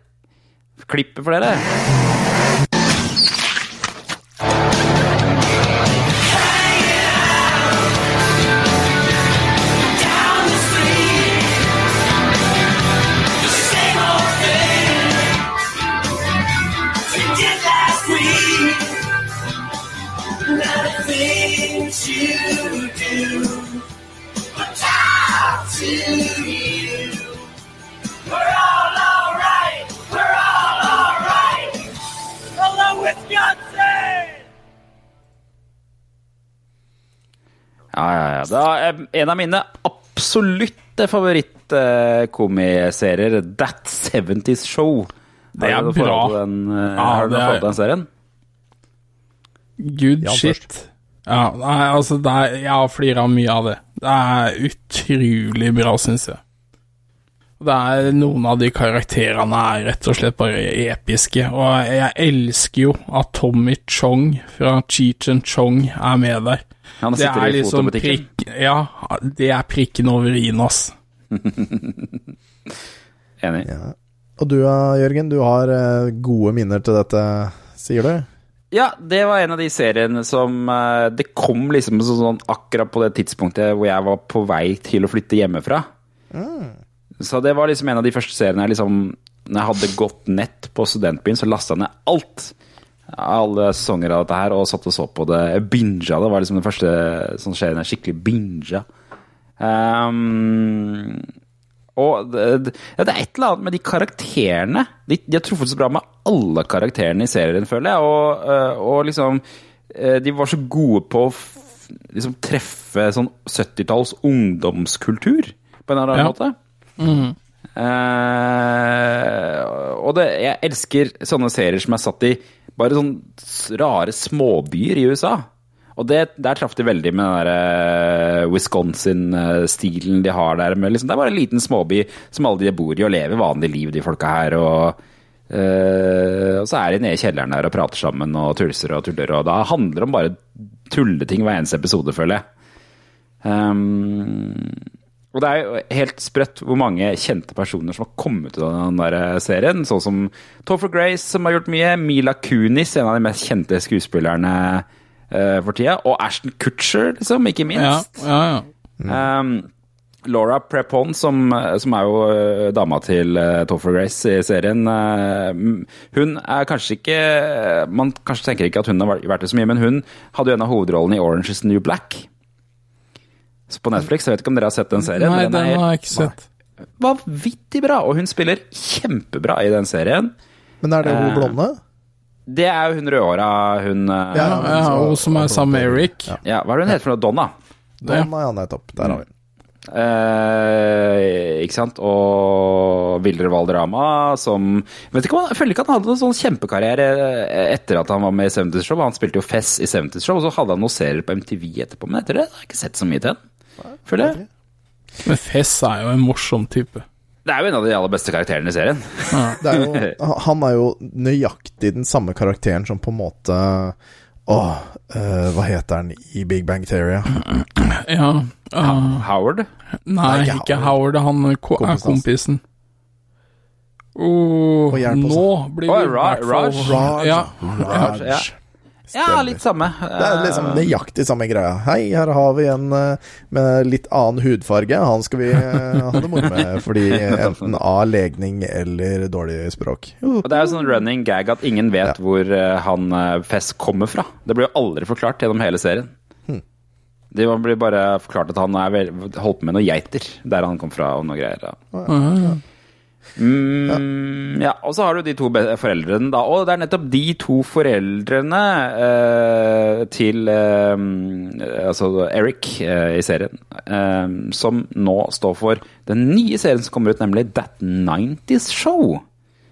Klippet for dere. Ja, ja, ja. Det er en av mine absolutte favorittkomiserier, That 70's Show. Det er bra. Den, eh, Ja, har du det til den serien? Good ja, shit. Ja, nei, altså, det er, jeg har flira mye av det. Det er utrolig bra, syns jeg. Det er Noen av de karakterene er rett og slett bare episke, og jeg elsker jo at Tommy Chong fra Cheech and Chong er med der. Han Det er i liksom prikk... Ja, det er prikken over i-en, ass. Enig. Ja. Og du da, Jørgen, du har eh, gode minner til dette, sier du? Ja, det var en av de seriene som eh, Det kom liksom sånn, akkurat på det tidspunktet hvor jeg var på vei til å flytte hjemmefra. Så det var liksom en av de første seriene jeg liksom Når jeg hadde gått nett på studentbyen, så lasta jeg ned alt. Alle sesonger av dette her, og satt og så på det. Jeg binga det. var liksom den første sånn serien jeg skikkelig binga. Um, og det, det det er et eller annet med de karakterene. De, de har truffet så bra med alle karakterene i serien, føler jeg. Og, øh, og liksom øh, De var så gode på å liksom treffe sånn 70-talls ungdomskultur, på en eller annen Ja. måte. Eh, og det, jeg elsker sånne serier som er satt i bare sånn rare småbyer i USA. Og det, der traff de veldig med den der eh, Wisconsin-stilen de har der. Liksom, det er bare en liten småby som alle de bor i og lever vanlig liv, de folka her. Og, eh, og så er de nede i kjelleren der og prater sammen og tulser og tuller. Og da handler det om bare tulleting hver eneste episode, føler jeg. Um, og det er jo helt sprøtt hvor mange kjente personer som har kommet ut av den der serien. Sånn som Topher Grace, som har gjort mye. Mila Kunis, en av de mest kjente skuespillerne uh, for tida. Og Ashton Kutcher, liksom, ikke Ja, minst. ja, Mm. Um, Laura Prepon, som, som er jo eh, dama til uh, Topher Grace i serien, uh, hun er kanskje ikke Man kanskje tenker ikke at hun har vært det så mye, men hun hadde jo en av hovedrollene i Orange is the New Black. På Netflix, jeg vet ikke om dere har sett den serien. Nei, den, den er har jeg ikke sett. vanvittig bra, og hun spiller kjempebra i den serien. Men er det hun Eh, blonde? Det er jo hun rødhåra, hun eh, Ja, ja, hun som er sammen med Eric. Ja. ja, Hva er det hun heter for noe? Donna? Donna, ja, nettopp. Der har vi den. Eh, ikke sant? Og Vildre Valderama som vet ikke, Jeg føler ikke at han hadde noen sånn kjempekarriere eh, etter at han var med i 70's Show. Han spilte jo Fess i 70's Show, og så hadde han noen serier på MTV etterpå. Men etter det har jeg ikke sett så mye til ham, Føler jeg. Men Fess er jo en morsom type. Det er jo en av de aller beste karakterene i serien. Det er jo, han er jo nøyaktig den samme karakteren som på en måte Åh, eh, hva heter han i Big Bang Theory? Ja. ah, Howard. nei, ikke ikke Howard. Han ko er Kompisen hans. kompisen. Oh, hjelp oss, nå blir vi det i Ra- hvert fall Raj. Raj. Ja. Raj. Ja. Ja, litt samme. Det er liksom nøyaktig samme greia. Hei, her har vi en eh, med litt annen hudfarge. Han skal vi eh, ha det moro med, fordi enten av legning eller dårlig språk. Og Det er jo sånn running gag at ingen vet hvor eh, han eh, Fess kommer fra. Det blir jo aldri forklart gjennom hele serien. Det blir bare forklart at han er vel, holdt på med noen geiter, der han kom fra og noe greier. Ja. Mm, ja, og så har du de to foreldrene, da. Og det er nettopp de to foreldrene eh, til eh, Altså Eric eh, i serien, eh, som nå står for den nye serien som kommer ut, nemlig That 90's Show.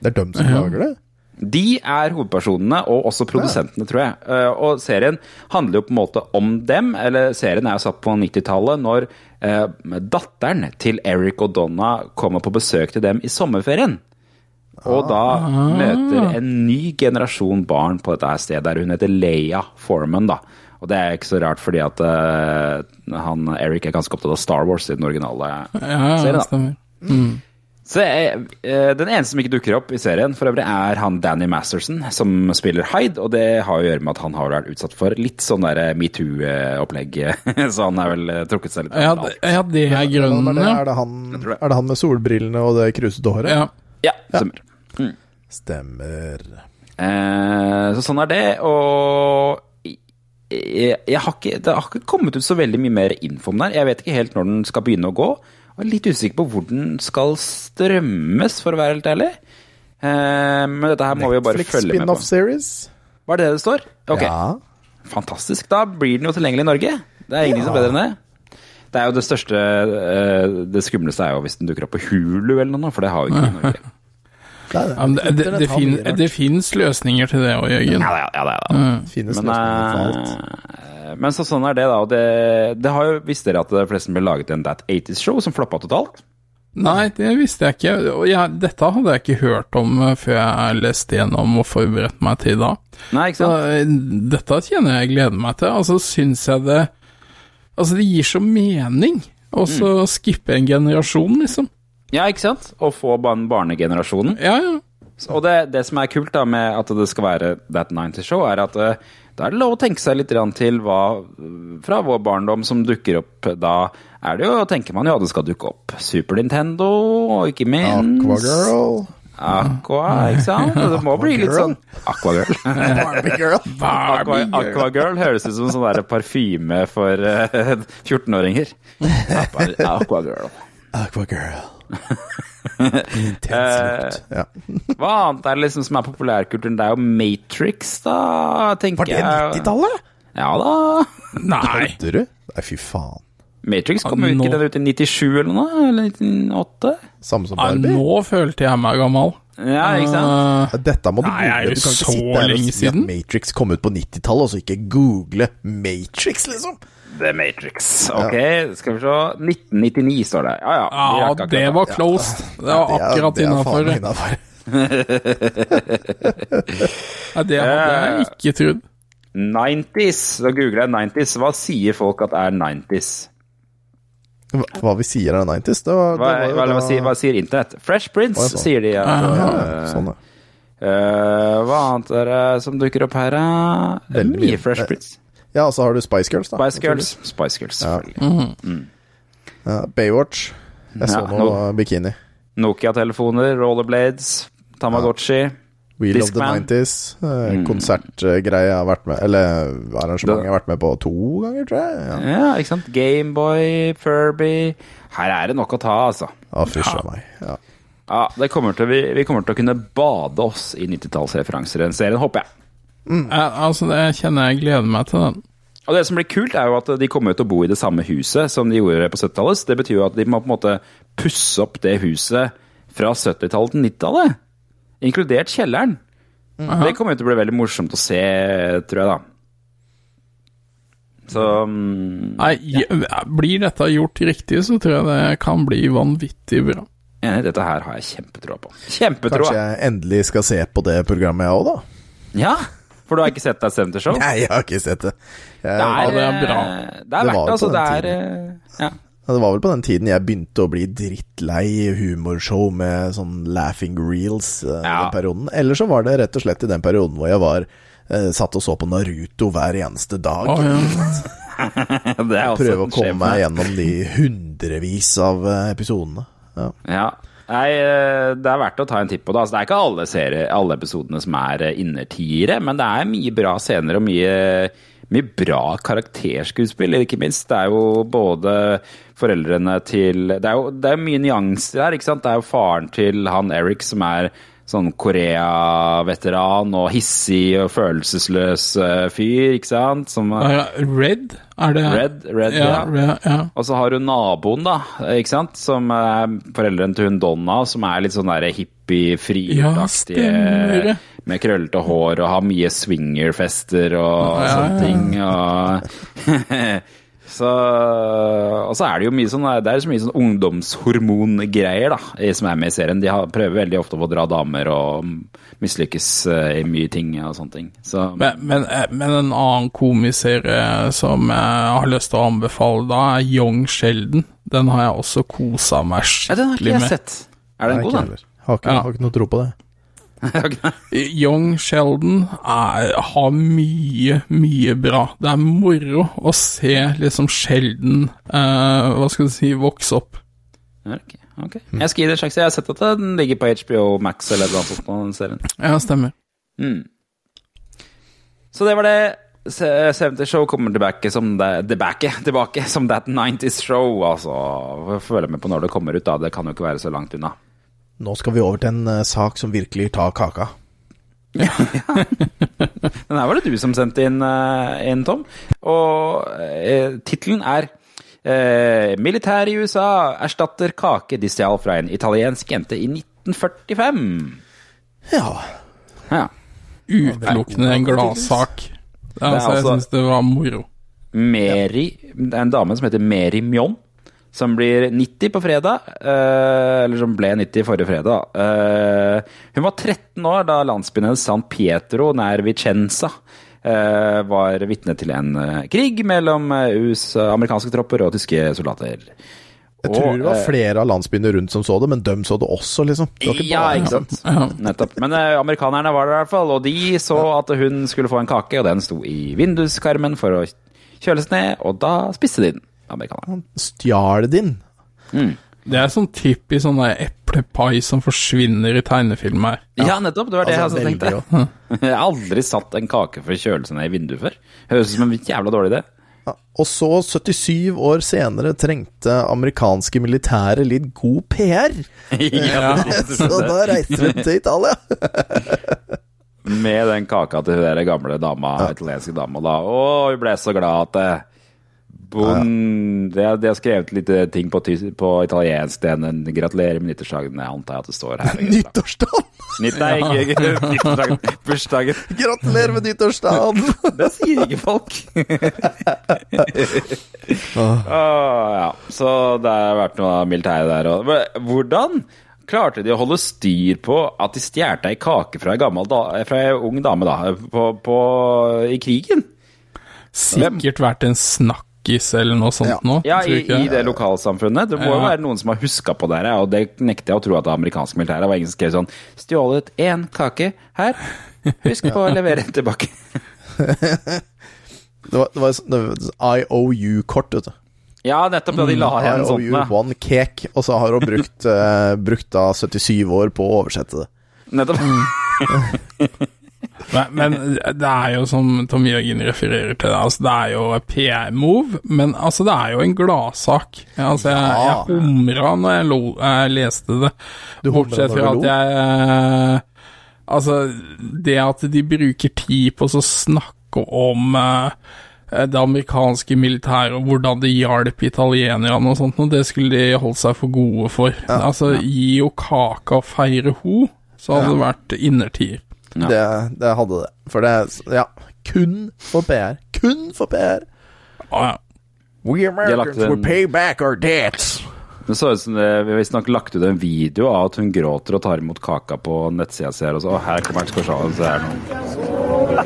Det er dem som lager det? De er hovedpersonene, og også produsentene, tror jeg. Eh, Og serien handler jo på en måte om dem. Eller serien er jo satt på 90-tallet, når datteren til Eric og Donna kommer på besøk til dem i sommerferien. Og da møter en ny generasjon barn på dette stedet, der hun heter Leia Foreman, da. Og det er ikke så rart, fordi at uh, han, Eric er ganske opptatt av Star Wars i den originale Ja, serien. da. stemmer. Så jeg, eh, Den eneste som ikke dukker opp i serien, for øvrig er han Danny Masterson, som spiller Hyde. Og det har å gjøre med at han har vært utsatt for litt sånn der metoo-opplegg. Så han er vel eh, trukket seg litt Ja, det, ja, det er grunnen, det? ja. Er, det han, er det han med solbrillene og det krusete håret? ja. Ja, stemmer. Stemmer. Eh, så sånn er det. Og jeg, jeg har ikke, det har ikke kommet ut så veldig mye mer info om den. her. Jeg vet ikke helt når den skal begynne å gå. Og var litt usikker på hvor den skal strømmes, for å være helt ærlig. Eh, men dette her må vi jo bare Netflix følge med på. spin-off series? Var det det det står? Ok. Ja. Fantastisk. Da blir den jo tilgjengelig i Norge. Det er ingenting som er bedre enn det. Det er jo det største eh, Det skumleste er jo hvis den dukker opp på Hulu eller noe, for det har vi ikke i Norge. Det det. Ja, det, det, det, fin, det finnes løsninger til det òg, Jørgen. Ja, ja, ja, ja, ja. Finnes Men, løsninger på alt. Eh, men så sånn er det, da. Og det, det har jo Visste dere at det forresten ble laget en That 80's-show som floppa totalt? Nei, det visste jeg ikke. Og jeg, dette hadde jeg ikke hørt om eh, før jeg leste gjennom og forberedte meg til da. Nei, ikke sant? Så, dette kjenner jeg gleder meg til. Altså, syns jeg det Altså, det gir så mening å så Mm. skippe en generasjon, liksom. Ja, ikke sant? Å få barn barnegenerasjonen. Ja, ja. Og det, det som er kult da med at det skal være That 90 Show, er at eh, da er det lov å tenke seg litt til hva fra vår barndom som dukker opp da. Er det jo, tenker man jo at det skal dukke opp Super Nintendo, og ikke minst Aquagirl. Aqua, ikke sant? Det må bli litt sånn Aquagirl. Barbie-girl. Aqua, Aquagirl høres ut som sånn der parfyme for eh, 14-åringer. Aqua- Aquagirl. Aquagirl. Intens lukt. Ja. Hva annet er det liksom som er populærkulturen? Det er jo Matrix, da, tenker Var det jeg. 90-tallet? Ja da. Nei. Kødder du? Nei, fy faen. Matrix kom jo ikke den ut i 97 eller noe? Eller 98? Samme som Barbie? Ja, nå følte jeg meg gammel. Ja, ikke sant? Uh, Dette må du Nei, er google. Du kan ikke sitte her og si at? Matrix kom ut på 90-tallet, og så ikke google Matrix, liksom. The Matrix. Ok, skal vi se. 1999 står det. Ja, ja. ja, rakk det var close. Det var akkurat det innafor. Ja, det hadde jeg ikke trodd. 90s. Da googler jeg 90s. Hva sier folk at er 90s? Hva, hva vi sier er 90s? Det var, det var hva, hva, da- sier, hva sier internett? Fresh Prince, oh, sånn. sier de. Ja, uh, sånn, ja. uh, hva annet er det som dukker opp her? Det er Veldig Mye mye. Fresh Eh, Prince. Ja, og så har du Spice Girls, da. Spice Girls. Spice Girls, Ja. selvfølgelig. Ja, Baywatch. Jeg så Ja, noe bikini. Nokia-telefoner, rollerblades, Tamagotchi. Wheel of the 90s. Eh, Mm. Konsertgreie jeg har vært med Eller arrangement jeg har vært med på to ganger, tror jeg. Ja, Ja, ikke sant? Gameboy, Furby Her er det nok å ta, altså. ja fysj a meg. Ja. Ja, det kommer til, vi, vi kommer til å kunne bade oss i 90-tallsreferanser i den serien, håper jeg. Ja, altså, det kjenner jeg gleder meg til den. Og det som blir kult, er jo at de kommer til å bo i det samme huset som de gjorde på 70-tallet. Så Det betyr jo at de må på en måte pusse opp det huset fra 70-tallet til 90-tallet. Inkludert kjelleren. Det kommer jo til å bli veldig morsomt å se, tror jeg, da. Så mm, Nei, ja. blir dette gjort riktig, så tror jeg det kan bli vanvittig bra. enig, dette her har jeg kjempetroa på. Kjempetroa! Kanskje jeg endelig skal se på det programmet, jeg òg, da? Ja, for du har ikke sett deg 70 Show? Nei, jeg har ikke sett det. Jeg, Det er, det er bra. Det er verdt det, altså. Det er eh, Ja. det var vel på den tiden jeg begynte å bli drittlei humorshow med sånn laughing reels eh, Ja. den perioden. Eller så var det rett og slett i den perioden hvor jeg var eh, satt og så på Naruto hver eneste dag. Oh, ja. Prøve å komme meg gjennom de hundrevis av episodene. Ja. Ja. Nei, eh, det er verdt å ta en titt på det. Altså, det er ikke alle, serier, alle episodene som er eh, innertiere, men det er mye bra scener og mye, mye bra karakterskuespill, ikke minst. Det er jo både foreldrene til Det er jo det er mye nyanser her, ikke sant. Det er jo faren til han Eric som er sånn Korea-veteran og hissig og følelsesløs eh, fyr, ikke sant. Som, Ja, Red? Er det Red, Red, ja. ja. Ja. Og så har hun naboen, da, ikke sant? som er foreldrene til hun Donna, som er litt sånn der hippie, det. med krøllete hår og har mye swingerfester og sånne ja. ting. Og så, og så er det jo mye sånn Det er så mye sånn ungdomshormongreier da, som er med i serien. De har, prøver veldig ofte å dra damer og mislykkes eh, i mye ting og sånne ting. Så, Men, men, eh, men en annen komiserie som jeg har lyst til å anbefale da, er Young Sheldon. Den har jeg også kosa meg skikkelig med. ja, den har ikke jeg sett. Er den god, den? da? Har ikke, Ja. har ikke noe tro på det. Young Sheldon er, har mye, mye bra. Det er moro å se liksom Sheldon, uh, hva skal du si, vokse opp. Okay, ok, ok. Jeg skal gi det en sjanse. Jeg har sett at den ligger på HBO Max eller noe sånt. Den serien. Ja, stemmer. Mm. Så det var det. Se- 70 Show kommer tilbake som det, tilbake, tilbake som That 90's Show. Altså, følg med på når det kommer ut, da. Det kan jo ikke være så langt unna. Nå skal vi over til en eh, sak som virkelig tar kaka. Ja. Den her var det du som sendte inn, eh, inn Tom. Og uh, tittelen er eh, 'Militær i USA erstatter kake de stjal fra en italiensk jente i 1945'. Ja. Ja. Utelukkende en gladsak. Altså, jeg altså- syns det var moro. Meri, det er en dame som heter Meri Mjon, som blir 90 på fredag. eh, eller som ble 90 forrige fredag. Eh, hun var 13 år da landsbyen hennes San Pietro nær Vicenza eh, var vitne til en krig mellom USA, amerikanske tropper og tyske soldater. Jeg tror Og, det var flere av landsbyene rundt som så det, men dem så det også, liksom. Det ikke Ja, ikke sant. Nettopp. Men uh, amerikanerne var der i hvert fall, og de så at hun skulle få en kake, og den sto i vinduskarmen for å kjøles ned, og da spiste de den, amerikanerne. Stjal din. Det er sånn typisk sånn eplepai som forsvinner i tegnefilmer. Ja, nettopp. Det var det Altså, jeg også veldig tenkte. Jeg har aldri satt en kake for kjølelse kjøle ned i vinduet før. Høres ut som en jævla dårlig idé. Ja. Og så, 77 år senere, trengte amerikanske militære litt god PR. Ja, Så da reiste vi til Italia. Med den kaka til hun gamle dama, italienske dama, da. Å, hun ble så glad at det Bon, det, har- er skrevet litt eh, ting på, på italiensk. Den, gratulerer med nyttårsdagen. Jeg antar at det står her. Nyttårsdagen! Nyttårsdagen. Bursdagen. Gratulerer med nyttårsdagen! Det sier ikke folk. Åh, ja. Så det har vært noe militære der òg. Hvordan klarte de å holde styr på at de stjal ei kake fra ei da, fra ei ung dame da, på, på, i krigen? Sikkert vært en snakkis eller noe sånt Ja. nå. Ja, i, i det lokalsamfunnet. Det må jo Ja. være noen som har huska på det her, og det nekter jeg å tro at det amerikanske militæret var ingen som skrev sånn Stjålet én kake her. Husk på å levere den tilbake. Det var, det var, IOU-kort, vet du. Ja, nettopp da de la igjen sånt. IOU one cake, og så har hun brukt, uh, brukt da 77 år på å oversette det. Nettopp. Men, men det er jo som Tom Jørgen refererer til, altså det er jo PR-move, men altså det er jo en gladsak. Ja, altså jeg, Ja. jeg humra når jeg, lo, jeg leste det, Du bortsett fra at jeg eh, Altså, det at de bruker tid på å snakke om eh, det amerikanske militæret og hvordan det hjalp italienerne og sånt, og det skulle de holdt seg for gode for. Altså, gi jo kaka og feire ho, så hadde det vært innertier. Ja. Det, det hadde det. For det Ja, kun for PR. Kun for PR. Ah, ja. We Americans en- will pay back our debts. Det så ut som det, vi visstnok lagt ut en video av at hun gråter og tar imot kaka på nettsida si her. Og så, «Å, her kommer den, skal vi se, så er det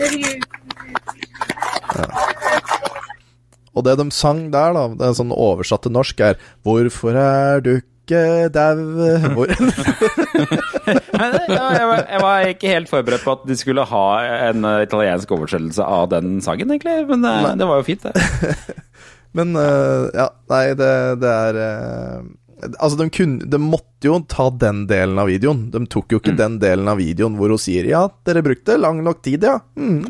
noe. Og det de sang der, da, det er sånn oversatt til norsk, er 'Hvorfor er du ikke dau?' Hvor ja, jeg, var, jeg var ikke helt forberedt på at de skulle ha en eh, italiensk oversettelse av den sangen, egentlig. Men eh, det var jo fint, det. Men uh, ja, nei, det, det er eh, Altså, de, kunne, de måtte jo ta den delen av videoen. De tok jo ikke den delen av videoen hvor hun sier 'ja, dere brukte lang nok tid', ja'. Mm.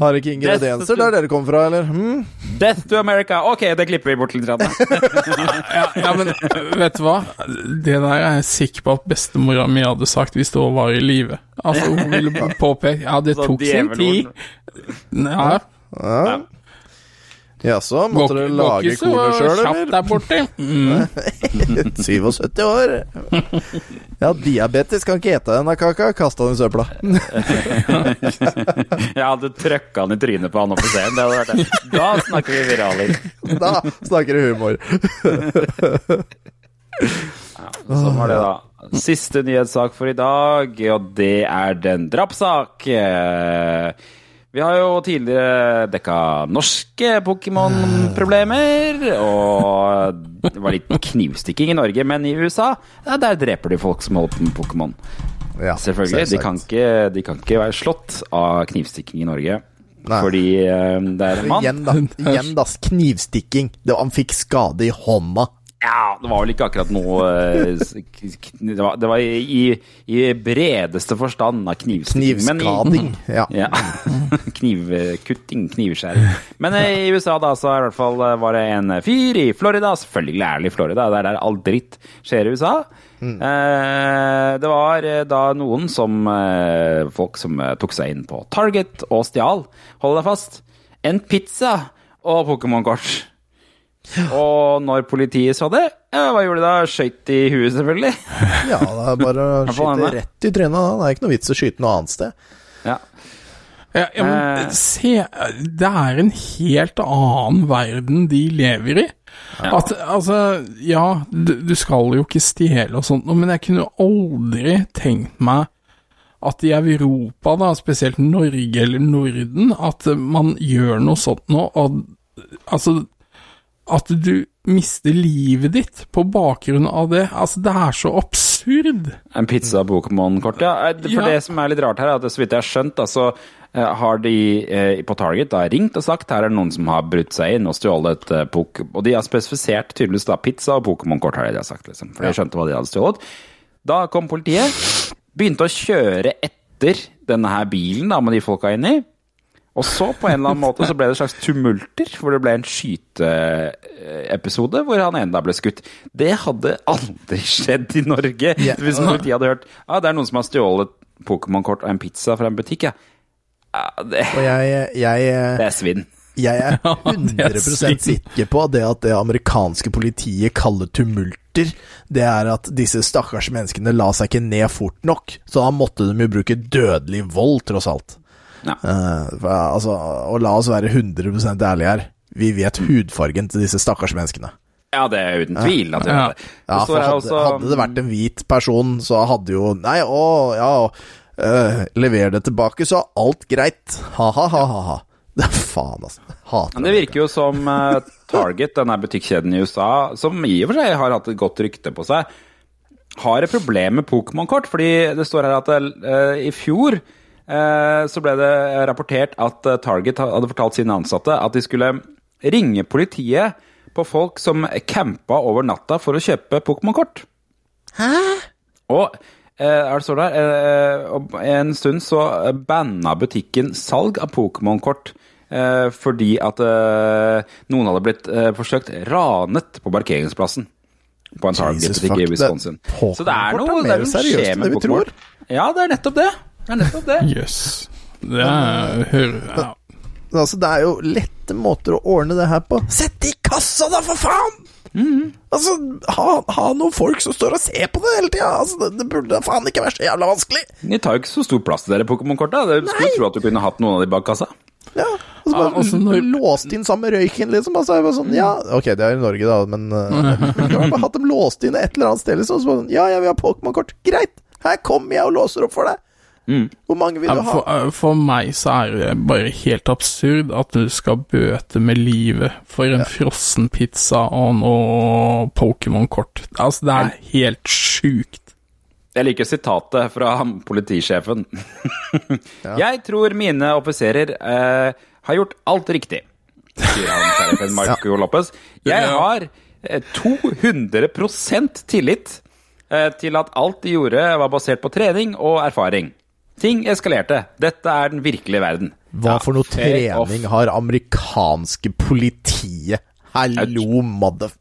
Har ikke ingredienser der dere kom fra, eller? Mm. Death to America! Ok, det klipper vi bort litt. Ja, ja, men vet du hva? Det der er jeg sikker på at bestemora mi hadde sagt hvis det var i live. Altså, hun ville påpeke Ja, det Så tok sin tid. Ja, Ja. Jaså, måtte du lage kornet sjøl, eller? der borte. Mm. 77 år. Ja, diabetes kan ikke ete denne kaka. Kasta den i søpla. Jeg hadde trøkka den i trynet på han oppe på scenen. Det hadde vært det. Da snakker vi viraler. Da snakker vi humor. Ja, Sånn var det, da. Siste nyhetssak for i dag, og det er den drapssak. Vi har jo tidligere dekka norske Pokémon-problemer, og det var litt knivstikking i Norge, men i USA, ja, der dreper de folk som holder på med Pokémon. Ja, Selvfølgelig. De kan, ikke, de kan ikke være slått av knivstikking i Norge. Nei. Fordi eh, det er en mann. Igjen, da. Igjen, da. Knivstikking. Han fikk skade i hånda. Ja, det var vel ikke akkurat noe eh, Det var, det var i, i, bredeste forstand av knivstikking. i- Knivskading. Ja. Ja. Knivkutting, knivskjæring. Men eh, i USA da, så i hvert fall eh, var det en fyr i Florida, selvfølgelig er det i Florida, det er der all dritt skjer i USA. Eh, det var da noen som Folk som tok seg inn på Target og stjal, hold deg fast, en pizza og Pokémon-kort. Og når politiet så det, ja, hva gjorde de da? Skøyt i huet, selvfølgelig. ja, det er bare å er skyte rett i trynet. da. Det er ikke noe vits å skyte noe annet sted. Ja. Ja, ja, men Eh. se, det er en helt annen verden de lever i. At, altså, ja, du, du skal jo ikke stjele og sånt, men jeg kunne aldri tenkt meg at i Europa, da, spesielt Norge eller Norden, at man gjør noe sånt nå, og altså At du mister livet ditt på bakgrunn av det. Altså, det er så absurd. En pizza-Pokémon-kort, ja. Eh, For Ja. det som er litt rart her, er at så vidt jeg har skjønt, da, så eh, har de eh, på Target da, ringt og sagt her er det noen som har brutt seg inn og stjålet et pok... Og de har spesifisert tydeligvis da pizza og Pokémon-kort, har de sagt, liksom. For de skjønte hva de hadde stjålet. Da kom politiet, begynte å kjøre etter denne her bilen da, med de folka inni. Og så, på en eller annen måte, så ble det slags tumulter, hvor det ble en skyteepisode hvor han ene da ble skutt. Det hadde aldri skjedd i Norge. Yeah. Hvis politiet hadde hørt ah, det er noen som har stjålet Pokémon-kort og en pizza fra en butikk, ja. ja det, Og jeg, jeg, det er svinn. jeg er er 100 sykt. sikker på det at det amerikanske politiet kaller tumulter, det er at disse stakkars menneskene la seg ikke ned fort nok. Så da måtte de jo bruke dødelig vold, tross alt. Ja. Uh, altså, og la oss være 100 ærlige her. Vi vet hudfargen til disse stakkars menneskene. Ja, det er uten tvil. At Ja. Ja, for hadde, også- hadde det vært en hvit person, så hadde jo Nei, å, ja øh, Lever det tilbake, så er alt greit. Ha-ha-ha-ha. Det er faen, altså. Hater Men det virker jo som uh, Target, denne butikkjeden i USA, som i og for seg har hatt et godt rykte på seg, har et problem med Pokémon-kort. Fordi det står her at uh, i fjor så ble det rapportert at eh, Target hadde fortalt sine ansatte at de skulle ringe politiet på folk som campa over natta for å kjøpe Pokémon-kort. Hæ? Og eh, er det så der, eh, en stund så banna butikken salg av Pokémon-kort eh, fordi at eh, noen hadde blitt eh, forsøkt ranet på parkeringsplassen. På en Target-butikk i. Wisconsin. Det- Så det er noe det er noe skjer med Pokémon. Ja, det er nettopp det. Det er nettopp det. Jøss. Det er hører ja. Altså, det er jo lette måter å ordne det her på. Sett det i kassa, da, for faen! Altså, ha, ha noen folk som står og ser på det hele tida. Altså, det, det burde faen ikke være så jævla vanskelig. De tar jo ikke så stor plass til dere Pokémon-korta. Du skulle Nei. tro at du kunne hatt noen av de bak kassa. Ja, altså bare Ja, altså, når- låst inn sammen med røyken, liksom. Altså, jeg var sånn, ja, ok, det er i Norge, da, men uh, hatt dem låst inn et eller annet sted, liksom. Så bare sånn, ja, jeg vil ha Pokémon-kort. Greit, her kommer jeg og låser opp for deg. Mm. Hvor mange vil du ha? for, eh, for meg så er det bare helt absurd at du skal bøte med livet for en frossen pizza og noe Pokémon-kort. Altså, det er helt sjukt. Jeg liker sitatet fra politisjefen. politisjefen. Jeg tror mine offiserer eh, har gjort alt riktig, sier han sheriffen Marco Lopez. Jeg har eh, 200% tillit eh, til at alt de gjorde var basert på trening og erfaring. Ting eskalerte. Dette er den virkelige verden. Hva for noe trening har amerikanske politiet? Hallo, mother...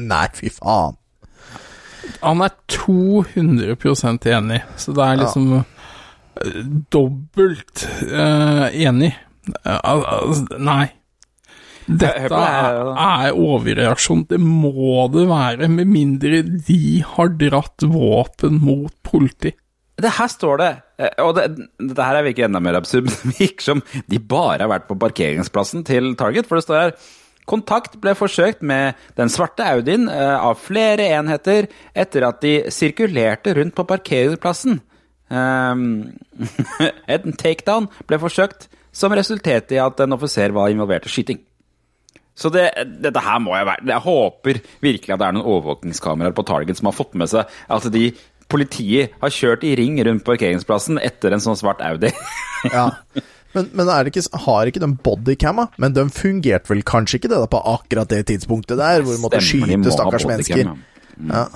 Nei, fy faen. Han er 200% enig, så det er liksom ja. dobbelt uh, enig. Uh, al- nei. Dette er, er overreaksjon. Det må det være, med mindre de har dratt våpen mot politi. Det her står det, eh, og det, dette her virker enda mer absurd, men det virker som de bare har vært på parkeringsplassen til Target, for det står her Kontakt ble forsøkt med den svarte Audien eh, av flere enheter etter at de sirkulerte rundt på parkeringsplassen. Um, en takedown ble forsøkt, som resulterte i at en offiser var involvert i skyting. Så det, dette her må jeg være Jeg håper virkelig at det er noen overvåkningskameraer på Target som har fått med seg at de politiet har kjørt i ring rundt parkeringsplassen etter en sånn svart Audi. Ja. Men, men er det ikke, har ikke de bodycamma? Men de fungerte vel kanskje ikke det da på akkurat det tidspunktet der, hvor de måtte Stemmer, de må skyte stakkars mennesker. Ja.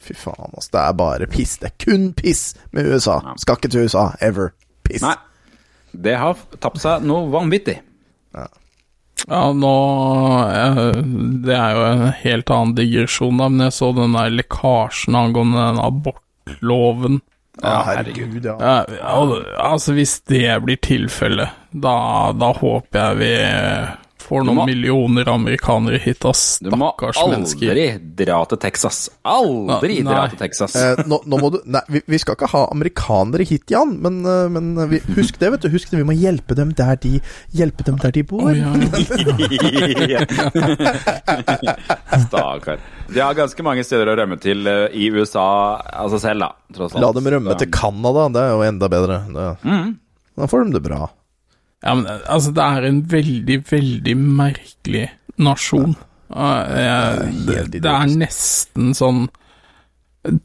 Fy faen, altså. Det er bare piss. Det er kun piss med USA. Skal ikke til USA. Ever. Piss. Nei. Det har tapt seg noe vanvittig. Ja, nå eh, Det er jo en helt annen digresjon, da, men jeg så den der lekkasjen angående den abortloven. Ja, herregud, ja. Ja, altså, hvis det blir tilfellet, da, da håper jeg vi får noen må- millioner amerikanere hit, ass. Du må aldri dra til Texas. Aldri Nei. dra til Texas. Eh, nå, nå må du Nei, vi, vi skal ikke ha amerikanere hit, Jan, men, eh, men vi, husk det, vet du. Husk det, vi må hjelpe dem der de Hjelpe dem der de bor. Oh, ja. Stakkar. De har ganske mange steder å rømme til eh, i USA av seg selv, da. Tross alt. La dem rømme til Canada, det er jo enda bedre. Det, Mm. Da får de det bra. Ja, men altså, det er en veldig, veldig merkelig nasjon. Ja, det, det er nesten sånn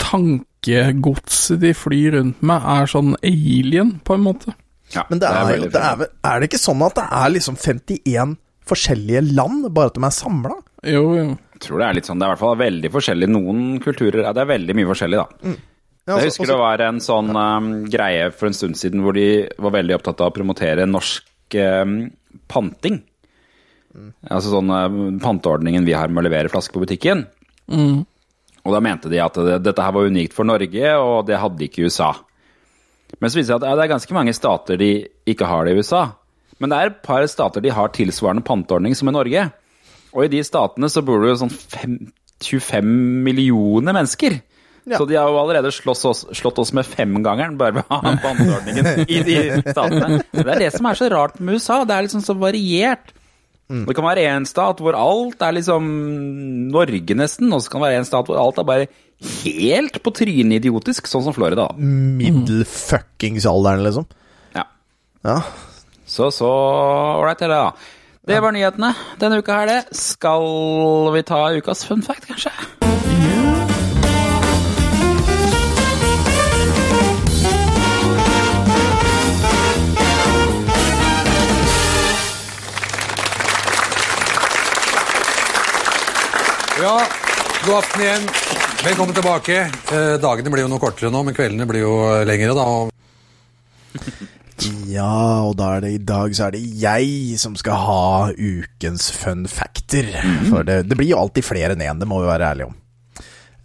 Tankegodset de flyr rundt med, er sånn alien, på en måte. Ja, Men det er, det er, fint. er det ikke sånn at det er liksom 51 forskjellige land, bare at de er samla? Jo, jo. Jeg tror det er litt sånn, det er i hvert fall veldig forskjellig. Noen kulturer Det er veldig mye forskjellig, da. Ja, Jeg husker husker det var en sånn um, greie for en stund siden hvor de var veldig opptatt av å promotere norsk um, panting. Altså sånn uh, panteordningen vi har med å levere flasker på butikken. Og da mente de at det, dette her var unikt for Norge, og det hadde ikke USA. Men så viser det seg at ja, det er ganske mange stater de ikke har det i USA. Men det er et par stater de har tilsvarende panteordning som i Norge. Og i de statene så bor det jo sånn fem, 25 millioner mennesker. Ja. Så de har jo allerede oss, slått oss med femgangeren bare ved å ha banneordningen i de statene. Det er det som er så rart med USA. Det er liksom så variert. Det kan være én stat hvor alt er liksom Norge, nesten, og så kan det være en stat hvor alt er bare helt på trynet idiotisk, sånn som Florida. da. Middel-fuckings-alderen, liksom. Ja. Ja. Så så ålreit er det, da. Det var nyhetene denne uka her, det. Skal vi ta ukas fun fact, kanskje? Ja, god aften igjen. Velkommen tilbake. Eh, dagene blir jo noe kortere nå, men kveldene blir jo lengre, da. Ja, og da er det i dag så er det jeg som skal ha ukens fun factor. For det, det blir jo alltid flere enn én, det må vi være ærlige om.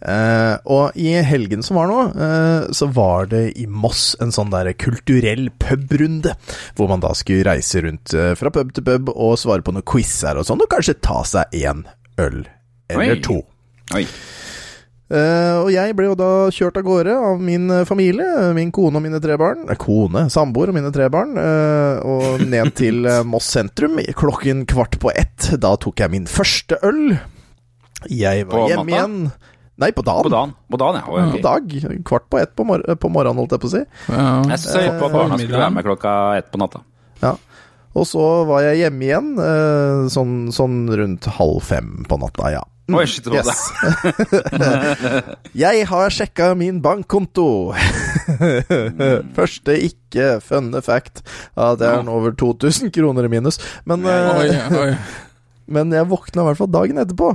Eh, og i helgen som var nå, eh, så var det i Moss en sånn der kulturell pubrunde. Hvor man da skulle reise rundt eh, fra pub til pub og svare på noen quizer og sånn, og kanskje ta seg en øl eller Oi. to. Oi. Uh, og jeg ble jo da kjørt av gårde av min eh, familie, min kone og mine tre barn. Eh, kone, samboer og mine tre barn. Uh, og ned til Moss sentrum klokken kvart på ett. Da tok jeg min første øl. Jeg var På hjemme igjen. Nei, på dagen. På dagen, på dagen ja. Okay. På dag. Kvart på ett på, mor på morgenen, holdt jeg på å si. Ja. Jeg søy på at barna skulle være med klokka ett på natta. Ja. Og så var jeg hjemme igjen eh, sånn, sånn rundt halv fem på natta, ja. Mm, Oi, shit, yes. jeg har sjekka min bankkonto. Første ikke funne fact at det er over 2000 kroner i minus. Men, Oi, eh, oi. men jeg våkna i hvert fall dagen etterpå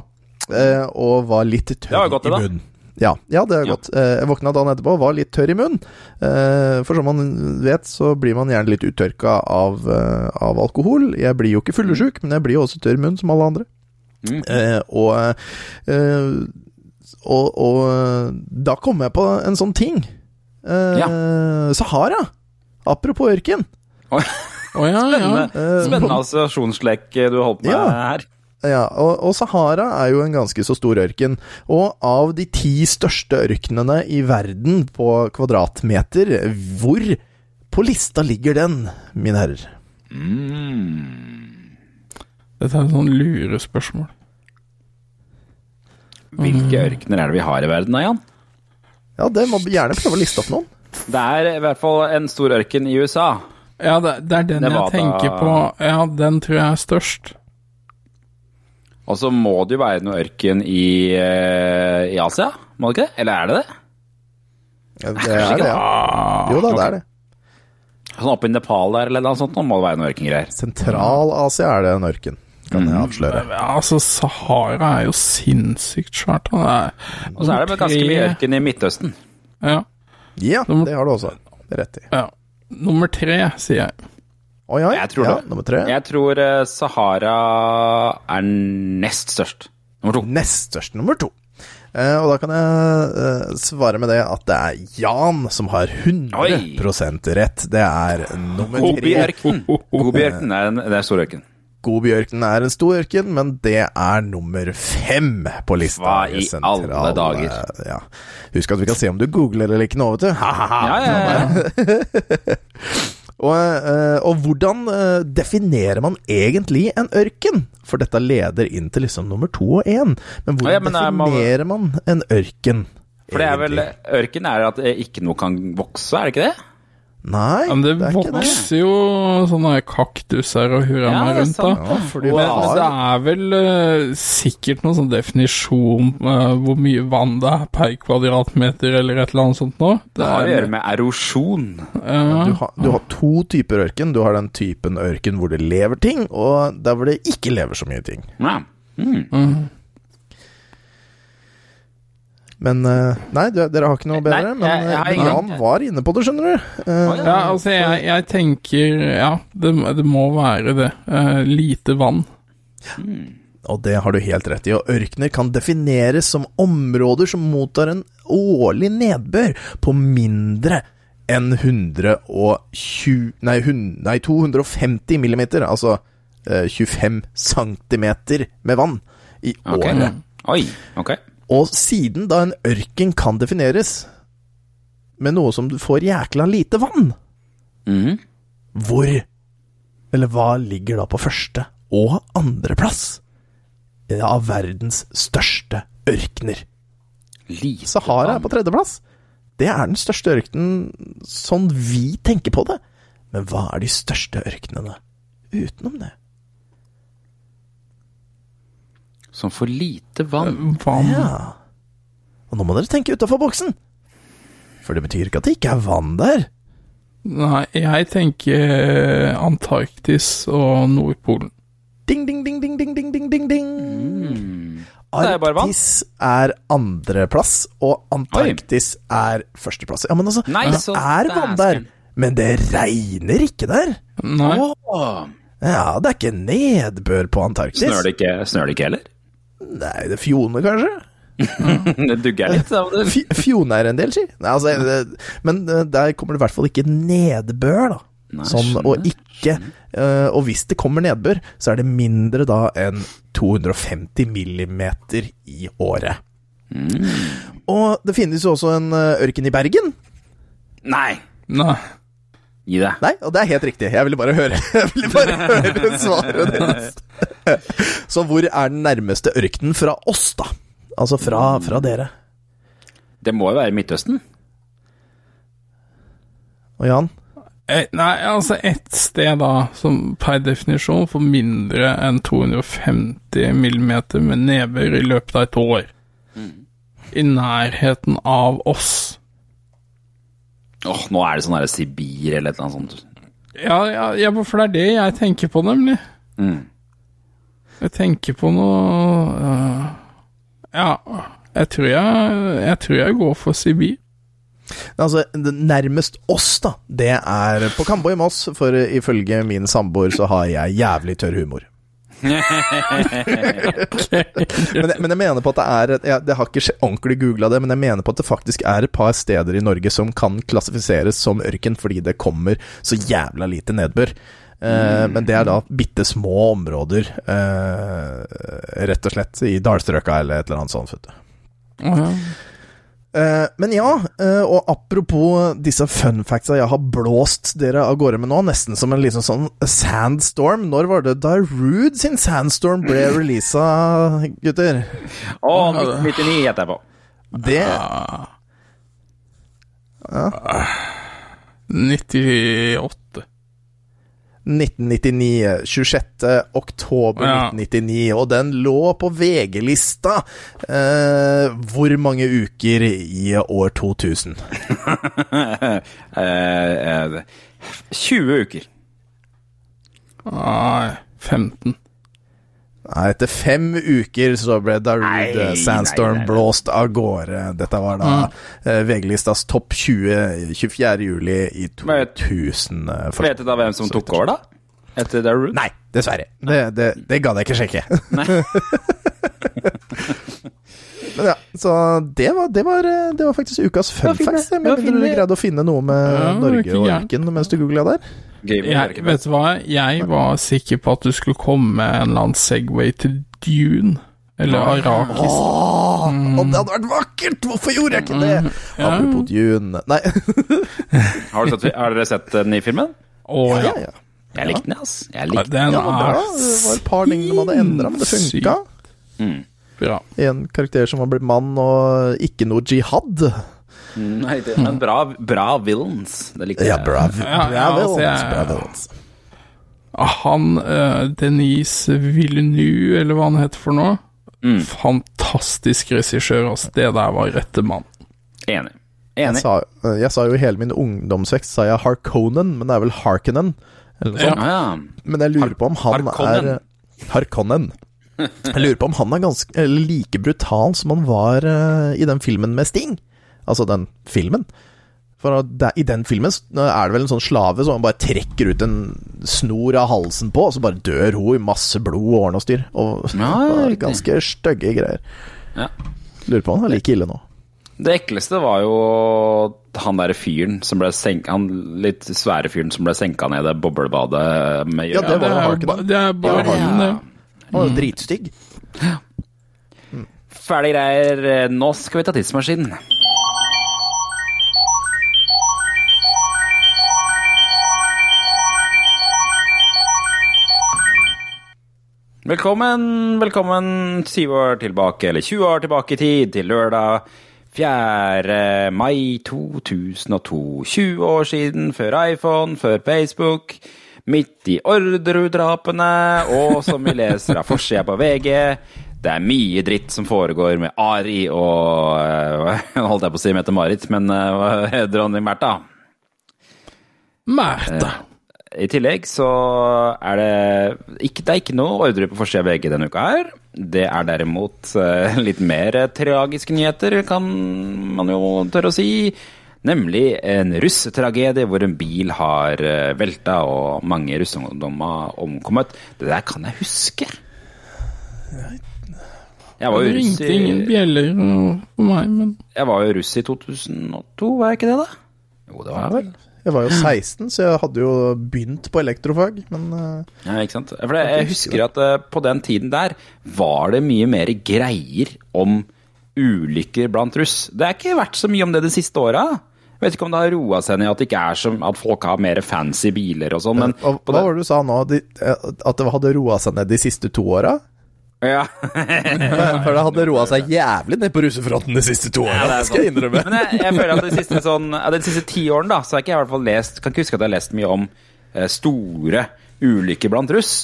og var litt tørr i munnen. Ja, ja, det er godt. Jeg våkna dagen etterpå og var litt tørr i munnen. For som man vet, så blir man gjerne litt uttørka av, eh, av alkohol. Jeg blir jo ikke fyllesyk, men jeg blir jo også tørr i munnen som alle andre. Mm. Eh, og, eh, og, og eh, da kom jeg på en sånn ting. Eh, Sahara. Apropos ørken. Oh, ja, ja. Spennende, Eh, spennende assosiasjonslek du holdt på med Ja. her. Ja, og, og Sahara er jo en ganske så stor ørken. Og av de ti største ørkenene i verden på kvadratmeter, hvor på lista ligger den, mine herrer? Mm. Dette er et sånn lurespørsmål. Hvilke ørkener er det vi har i verden da, Jan? Ja, det må gjerne prøve å liste opp noen. Det er i hvert fall en stor ørken i USA. Ja, det, det er den Nevada. jeg tenker på. Ja, den tror jeg er størst. Og så må det jo være noe ørken i, eh, i Asia, må det ikke det? Eller er det det? Ja, det er det, ja. Jo da, det er det. Sånn oppe i Nepal der eller noe sånt, nå må det være noe ørkengreier. Sentral-Asia er det en ørken, kan jeg avsløre. Mm, altså, Sahara er jo sinnssykt svært. Og så er det vel ganske mye ørken i Midtøsten. Ja, Ja, det har du også rett i. ja. Nummer tre, sier jeg. Oi, oi. Jeg tror ja, det. nummer tre. Jeg tror eh, Sahara er nest størst. Nummer to. Nest størst, nummer to. Uh, og da kan jeg uh, svare med det at det er Jan som har 100% rett. Det er nummer tre. Gobiørkenen. Gobiørkenen er, det er stor ørken. Er en stor ørken, men det er nummer fem på lista. Hva i Sentral- alle dager? Ja. Husk at vi kan se om du googler eller ikke nå, vet du. Ha-ha-ha. Ja, ja. Og, eh, og hvordan eh, definerer man egentlig en ørken? For dette leder inn til liksom nummer to og én. Men hvordan men er man- definerer man en ørken? For det er vel? Ørken er at ikke noe kan vokse, er det ikke det? Nei, Men det, er ikke det. vokser jo sånne kaktuser og hurra meg det er rundt, da. Ja, Men det det er vel uh, sikkert noen sånn definisjon uh, hvor mye vann det er per kvadratmeter, eller et eller annet sånt nå. Det har å gjøre med erosjon. Uh, du har, du har to typer ørken. Du har den typen ørken hvor det lever ting, og der hvor det ikke lever så mye ting. Ja. Mm. Men eh, Nei, dere har ikke noe bedre. Nei, jeg- jeg jeg, men ingen- Jan var inne på det, skjønner du. Uh, ja. Altså, jeg, jeg tenker Ja, det, det må være det. Uh, lite vann. Og det har du helt rett i. Og ørkener kan defineres som områder som mottar en årlig nedbør på mindre enn 120 Nei, 100, nei 250 millimeter, altså eh, 25 centimeter med vann i okay. året. Oi, ok. Og siden da en ørken kan defineres med noe som du får jækla lite vann, mm. hvor Eller hva ligger da på første og andreplass av verdens største ørkener? Lite Sahara er vann. på tredjeplass. Det er den største ørkenen sånn vi tenker på det. Men hva er de største ørkenene utenom det? Som får lite vann. Eh, vann. Ja. Og nå må dere tenke utafor boksen! For det betyr ikke at det ikke er vann der. Nei, jeg tenker eh, Antarktis og Nordpolen. Ding, ding, ding, ding, ding, ding, ding, ding. Mm. Arktis er, er andreplass, og Antarktis Oi. er førsteplass. Ja, men altså, Nei, det er vann der, men det regner ikke der. Nei. Åh. Ja, det er ikke nedbør på Antarktis. Snør det ikke, snør det ikke heller? Nei, det fjoner kanskje? Det dugger litt. Da. fjoner en del, si. Nei, altså, det, men eh, der kommer det i hvert fall ikke nedbør, da. Nei, sånn, skjønner, og ikke uh, Og hvis det kommer nedbør, så er det mindre da enn 250 millimeter i året. Mm. Og det finnes jo også en eh, ørken i Bergen. Nei, Nei. Gi det. Nei, og det er helt riktig. Jeg ville bare høre, jeg ville bare høre svaret deres. Så hvor er den nærmeste ørkenen fra oss, da? Altså fra, fra dere. Det må jo være Midtøsten. Og Jan? Eh, Nei, altså ett sted da, som per definisjon får mindre enn 250 millimeter med nedbør i løpet av et år. I nærheten av oss. Åh, nå er det sånn her Sibir eller et eller annet sånt. Ja, ja, ja, for det er det jeg tenker på, nemlig. Mm. Jeg tenker på noe Ja, jeg tror jeg, jeg tror jeg går for Sibir. Altså, nærmest oss, da, det er på Kambo i Moss, for ifølge min samboer så har jeg jævlig tørr humor. men, jeg, men jeg mener på at det er Jeg, jeg har ikke ordentlig googla det, men jeg mener på at det faktisk er et par steder i Norge som kan klassifiseres som ørken fordi det kommer så jævla lite nedbør. Mm. Men det er da bitte små områder, eh, rett og slett, i dalstrøka eller et eller annet sånt. Vet du. Eh, men ja, eh, og apropos disse fun factsa jeg har blåst dere av gårde med nå, nesten som en liksom sånn sandstorm. Når var det Darude sin sandstorm ble releasa, gutter? Åh, 1999 gjetter jeg på. Det ja. 98. 1999. 26. oktober Ja. 1999. Og den lå på VG-lista. Eh, hvor mange uker i år 2000? Eh, eh, 20 uker. Nei, 15. Nei, etter fem uker så ble Darude Sandstorm nei, nei, nei. blåst av gårde. Dette var da eh, VG-listas topp 20 24. juli i Men- 2000. Uh, Vet du da hvem som tok over, da? Etter Darude? Nei, dessverre. Det, det, det gadd jeg ikke sjekke. Men ja, så det var, det var, eh, det var faktisk ukas fun facts. fint, du greide å finne noe med Ja, Norge og gærent. mens du googla der. Jeg, vet du hva, jeg var sikker på at du skulle komme med en eller annen Segway til Dune. Eller Arrakis. Åh, og det hadde vært vakkert! Hvorfor gjorde jeg ikke det? Ja. Apropos Dune Nei, Har, du sett, har dere sett den nye filmen? Å ja. ja, ja. Jeg likte den, ass. Jeg Ja, likte Den Ja, det var Det var et par ting de hadde endra, men det funka. Mm. En karakter som var blitt mann, og ikke noe jihad. Nei, det, men bra, bra villains. Det liker jeg. Ja, bra, Ja, villains, ja, altså, jeg- bra villains. Han uh, Denise Villeneuve, eller hva han heter for noe. Mm. Fantastisk regissør, altså. Det der var rette mann. Enig. Jeg Enig. sa, jeg sa jo i hele min ungdomsvekst sa jeg Harkonnen, men det er vel Harkonnen. Eller noe Ja. sånt. Ah, ja. Men jeg lurer på om han Harkonnen. er Harkonnen. Jeg lurer på om han er ganske like brutal som han var uh, i den filmen med Sting. Altså den filmen. For i den filmen er det vel en sånn slave som man bare trekker ut en snor av halsen på, og så bare dør hun i masse blod og årene og styr. Og Ja, ganske stygge greier. Ja. Lurer på om han er like ille nå. Det ekleste var jo han der fyren som ble senka Han litt svære fyren som ble senka ned i det boblebadet med Ja, det var jo Harken. det er bare Ja. han, det. Han var jo dritstygg. Ferdig greier. Nå skal vi ta tidsmaskinen. Velkommen, velkommen 20 år tilbake, eller 20 år tilbake i tid, til lørdag 4. mai 2002. 20 år siden, før iPhone, før Facebook, midt i Orderud-drapene, og som vi leser av forsida på VG, det er mye dritt som foregår med Ari og Nå Holdt jeg på å si Mette-Marit, men hva heter dronning Märtha. Märtha. I tillegg så er det ikke, det er ikke noe ordre på forsida av VG denne uka her. Det er derimot eh, litt mer eh, tragiske nyheter, kan man jo tørre å si. Nemlig en russetragedie hvor en bil har eh, velta og mange russeungdommer omkommet. Det der kan jeg huske. Jeg var jo russ ringte ingen bjeller for på meg, men jeg var jo russ i 2002, var jeg ikke det, da? Jo, det var jeg vel. Jeg var jo 16, så jeg hadde jo begynt på elektrofag, men eh, Ja, ikke sant? For jeg husker at eh, på den tiden der var det mye mer greier om ulykker blant russ. Det er ikke vært så mye om det de siste åra. Vet ikke om det har roa seg ned at, som, at folk har mer fancy biler og sånn, men hva, var det du sa nå? De, eh, at det hadde roa seg ned de siste to åra? Ja. For det hadde roa seg jævlig ned på russefronten de siste to årene. Ja, skal jeg innrømme. Men jeg, jeg føler at de siste, sånn, de siste ti årene da, så har ikke jeg i hvert fall lest Kan ikke huske at jeg har lest mye om eh, store ulykker blant russ.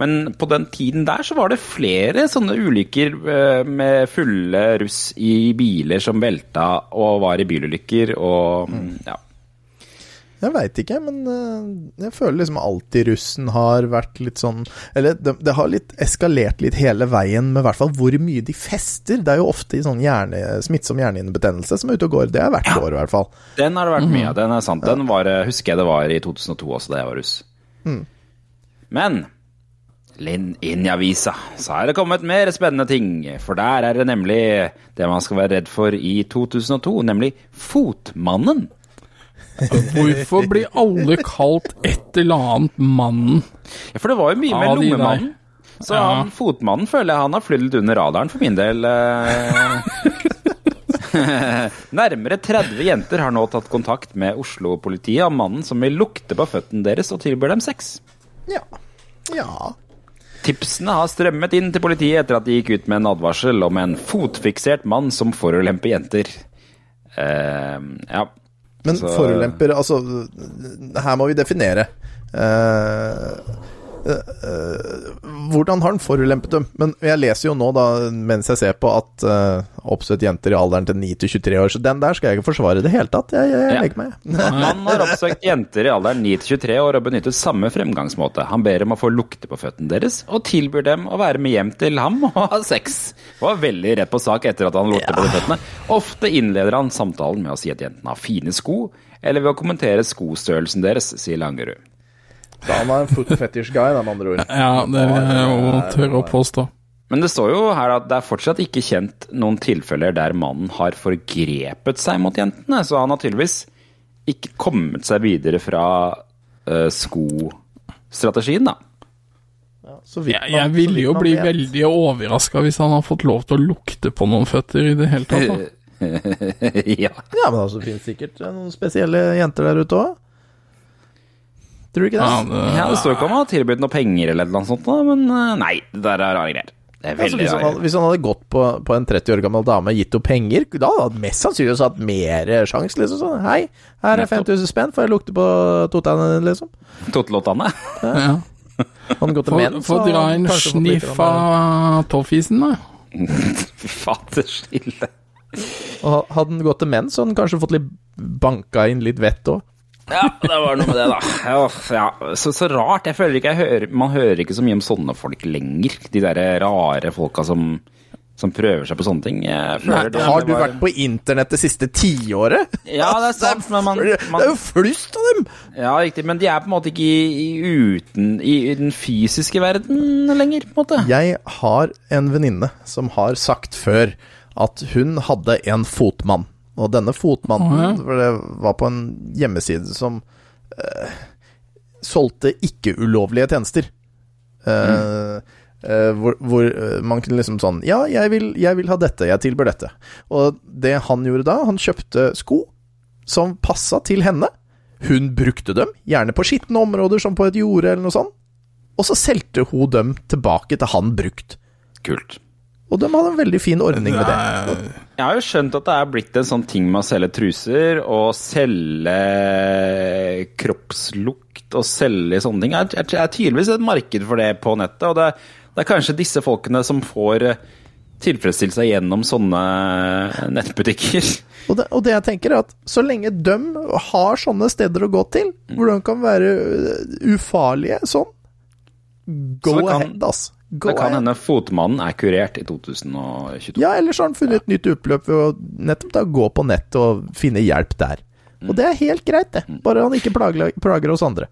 Men på den tiden der så var det flere sånne ulykker eh, med fulle russ i biler som velta og var i bilulykker og mm, ja. Jeg veit ikke, men eh, jeg føler liksom alltid russen har vært litt sånn Eller det, det har litt eskalert litt hele veien med i hvert fall hvor mye de fester. Det er jo ofte i sånn hjerne, smittsom hjernehinnebetennelse som er ute og går. Det er hvert år, i hvert fall. Den har det vært mye av. Den er sant. Den var, eh, husker jeg det var i 2002 også, da jeg var russ. Men Linn inn i avisa, så er det kommet mer spennende ting. For der er det nemlig det man skal være redd for i 2002, nemlig Fotmannen. Hvorfor blir alle kalt et eller annet Mannen? Ja, for det var jo mye de. Lommemannen. Så Ja. han, Fotmannen føler jeg han har flydd litt under radaren for min del. eh. Nærmere 30 jenter har nå tatt kontakt med Oslo-politiet om mannen som vil lukte på føttene deres og tilbyr dem sex. Ja. Ja. Tipsene har strømmet inn til politiet etter at de gikk ut med en advarsel om en fotfiksert mann som forulemper jenter. Uh, ja. Men Så- forulemper Altså, her må vi definere. Eh, hvordan har han forulempet dem? Men jeg leser jo nå, da, mens jeg ser på, at uh, oppsøkt jenter i alderen til 9 til 23 år, så den der skal jeg ikke forsvare i det hele tatt. Jeg, jeg, jeg Ja. legger meg. Mannen har oppsøkt jenter i alderen 9-23 år og benyttet samme fremgangsmåte. Han ber om å få lukte på føttene deres, og tilbyr dem å være med hjem til ham og ha sex. Og var veldig rett på sak etter at han lukter på de føttene. Ofte innleder han samtalen med å si at jentene har fine sko, eller ved å kommentere skostørrelsen deres, sier Langerud. Da han er en foot fetish guy, da, med andre ord. Ja, det vil jeg jo tørre å påstå. Men det står jo her at det er fortsatt ikke kjent noen tilfeller der mannen har forgrepet seg mot jentene, så han har tydeligvis ikke kommet seg videre fra uh, skostrategien, da. Så vidt Jeg, vil jeg så ville vidt jo bli vet. veldig overraska hvis han har fått lov til å lukte på noen føtter i det hele tatt. Da. ja. Ja, men altså, det finnes sikkert eh, noen spesielle jenter der ute òg. Tror du ikke det? Ja, det, ja, det står ikke om han har tilbudt noe penger eller noe sånt, da, men eh, nei, det der er rare greier. Det er Altså, hvis, han hadde, hvis han hadde gått på, på en 30 år gammel dame og gitt henne penger, da hadde han mest sannsynligvis hatt mer sjanse. Liksom. Sånn, Hei, her er 5000 spenn, får jeg lukte på totene, liksom? Totelottene. ja. Han går til Få menn, få dra inn en sniff av toffisen, da. Fy fader, stille. Og Hadde han gått til menn, så hadde han kanskje fått litt banka inn litt vett òg. Ja, det var noe med det, da. Ja, ja. Så, så rart. Jeg føler ikke jeg hører Man hører ikke så mye om sånne folk lenger. De derre rare folka som, som prøver seg på sånne ting. Jeg føler det- Har det du var- vært på internett det siste tiåret? Ja, det er sant, men man, Det er jo flust av dem! Ja, riktig. Men de er på en måte ikke i, i, uten, i, i den fysiske verden lenger, på en måte. Jeg har en venninne som har sagt før at hun hadde en fotmann. Og denne fotmannen oh, ja. for det var på en hjemmeside som eh, solgte ikke-ulovlige tjenester. Eh, eh, hvor, hvor eh, man kunne liksom sånn Ja, jeg vil, jeg vil ha dette, jeg tilbyr dette. Og det han gjorde da, han kjøpte sko som passa til henne. Hun brukte dem, gjerne på skitne områder, som på et jorde eller noe sånt. Og så solgte hun dem tilbake til han brukt. Kult. Og de hadde en veldig fin ordning med det. Jeg har jo skjønt at det er blitt en sånn ting med å selge truser og selge kroppslukt og selge sånne ting. Det er, er tydeligvis et marked for det på nettet, og det, det er kanskje disse folkene som får eh, tilfredsstilt seg gjennom sånne nettbutikker. Og det. Og det jeg tenker, er at så lenge de har sånne steder å gå til, hvor de kan være øh, ufarlige sånn, go Så kan- ahead, ass. Det kan hende Fotmannen er kurert i 2022. Ja, ellers har han funnet et nytt utløp ved å nettopp da gå på nett og finne hjelp der. Og det er helt greit, det. Bare han ikke plager, plager oss andre.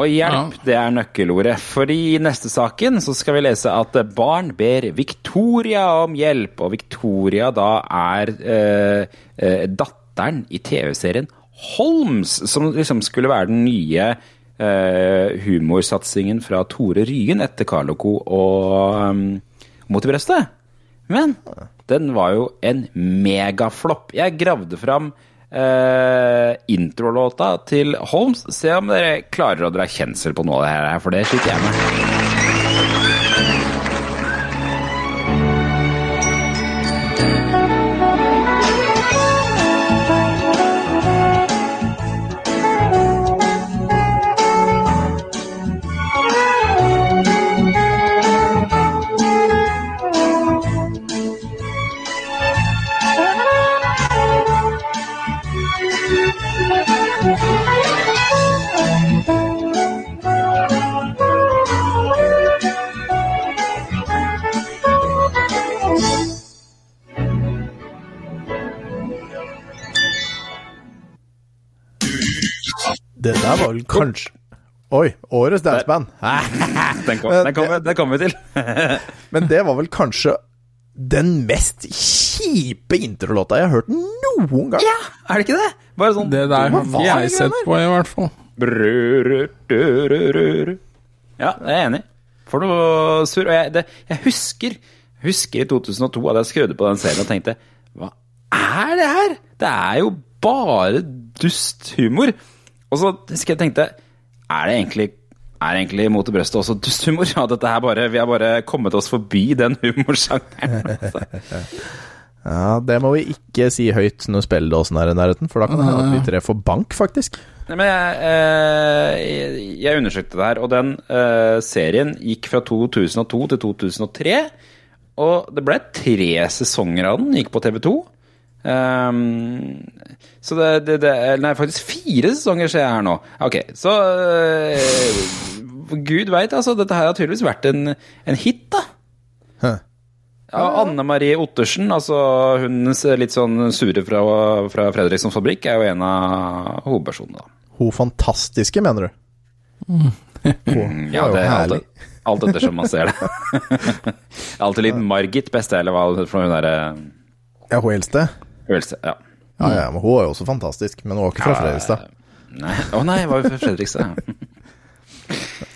Og hjelp, det er nøkkelordet. For i neste saken så skal vi lese at barn ber Victoria om hjelp. Og Victoria da er eh, eh, datteren i TV-serien Holmes, som liksom skulle være den nye humorsatsingen fra Tore Ryen etter Carl Co. og um, Mot i brøstet. Men den var jo en megaflopp. Jeg gravde fram eh, introlåta til Holmes. Se om dere klarer å dra kjensel på noe av det her, for det sliter jeg med. Det der var vel kanskje Oi, årets danceband. Hæ? Den kom- den kommer den kommer vi til. Men det var vel kanskje den mest kjipe introlåta jeg har hørt noen gang. Ja, er det ikke det? Bare sånn Det der har jeg sett på, i hvert fall. Ja, jeg er enig. For noe surr. Og jeg, det, jeg husker husker i 2002 at jeg skrudde på den serien og tenkte Hva er det her? Det er jo bare dust humor. Og så husker jeg tenkte Er det egentlig er egentlig mot i brøstet også dusthumor? Ja, dette her bare, vi har bare kommet oss forbi den humorsjangeren. Ja, Det må vi ikke si høyt når spilledåsen er i nærheten, for da kan det hende at vi tre får bank, faktisk. Nei, men jeg, eh, jeg undersøkte det her, og den eh, serien gikk fra 2002 til 2003. Og det ble tre sesonger av den, gikk på TV2. Ehm, så det, det, det Nei, faktisk fire sesonger ser jeg her nå. Ok, så uh, Gud veit, altså. Dette her har tydeligvis vært en, en hit, da. Hæ. Ja, Anne Marie Ottersen, altså hun litt sånn sure fra, fra Fredrikssons fabrikk, er jo en av hovedpersonene, da. Hun fantastiske, mener du? Ja, var jo det er alt, herlig. alt ettersom man ser det. Alltid litt Margit beste, eller hva det er for hun derre Ja, hun eldste? Øvelse. Ja. Ja, ja, men hun er jo også fantastisk, men hun er ikke fra Fredrikstad. Nei. Å nei, jeg var jo fra Fredrikstad.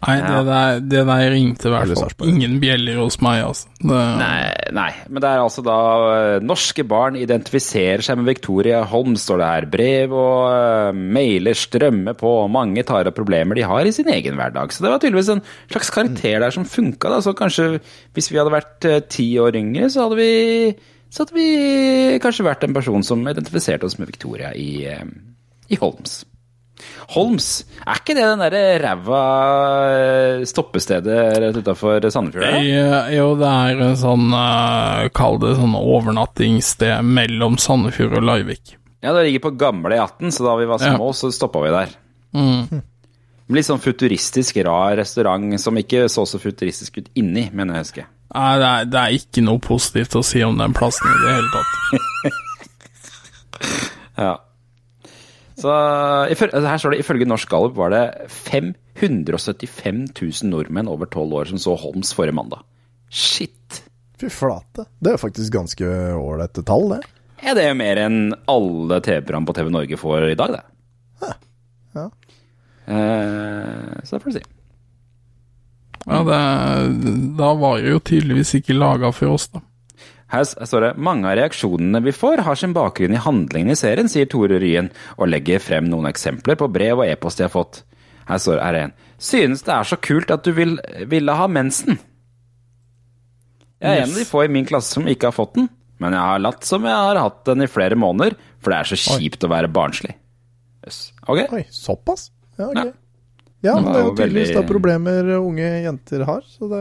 Nei, det der, det der ringte i hvert fall ingen bjeller hos meg, altså. Det, Nei, nei, men det er altså da eh, Norske barn identifiserer seg med Victoria Holm, står det her. Brev og eh, mailer strømmer på, og mange tar opp problemer de har i sin egen hverdag. Så det var tydeligvis en slags karakter der som funka, da. Så kanskje hvis vi hadde vært eh, ti år yngre, så hadde vi så hadde vi kanskje vært en person som identifiserte oss med Victoria i, eh, i Holms. Holms, er ikke det den derre ræva eh, stoppestedet rett utafor Sandefjord? Eh, Jo, det er en sånn Kall det sånn overnattingssted mellom Sandefjord og Larvik. Ja, det ligger på gamle E18, så da vi var Ja. små, så stoppa vi der. Mm. Litt sånn futuristisk, rar restaurant som ikke så så futuristisk ut inni, mener jeg å huske. Nei, det er, det er ikke noe positivt å si om den plassen i det hele tatt. Ja. Så iføl- her står det ifølge Norsk Gallup var det 575 000 nordmenn over 12 år som så Holms forrige mandag. Shit! Fy flate. Det er faktisk ganske ålreite tall, det. Ja, det er jo mer enn alle TV-program på TV Norge får i dag, det. Ja. Eh, så det får du si. Ja, det, da var det jo tydeligvis ikke laga for oss, da. Her står det mange av reaksjonene vi får har sin bakgrunn i handlingen i serien, sier Tore Ryen, og legger frem noen eksempler på brev og e-post de har fått. Her står det en. Synes det er så kult at du vil, ville ha mensen. Jeg er en av de få i min klasse som ikke har fått den, men jeg har latt som jeg har hatt den i flere måneder, for det er så kjipt å være barnslig. Yes. Ok. Oi, såpass? Ja, Ja. ok. Ja, men Det er jo tydeligvis veldig- da problemer unge jenter har. Så det,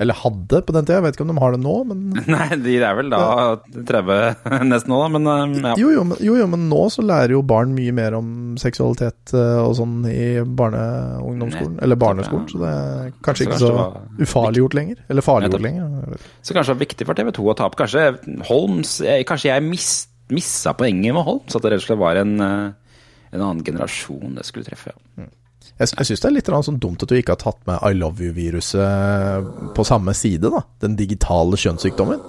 eller hadde på den tida, jeg vet ikke om de har det nå, men Nei, de er vel da 30 nesten nå, da, men eh, ja. jo jo, men jo jo, men nå så lærer jo barn mye mer om seksualitet eh, og sånn i barne- og ungdomsskolen, eller barneskolen, så det er kanskje ikke Så så kanskje ufarliggjort lenger. Eller farliggjort lenger. Så kanskje det var viktig for TV 2 å ta opp. Kanskje Holms Kanskje jeg mist, missa poenget med Holms? At det rett og slett var en, eh, en annen generasjon det skulle treffe. Ja. Jeg, jeg syns det er litt sånn dumt at du ikke har tatt med I love you-viruset på samme side, da. Den digitale kjønnssykdommen.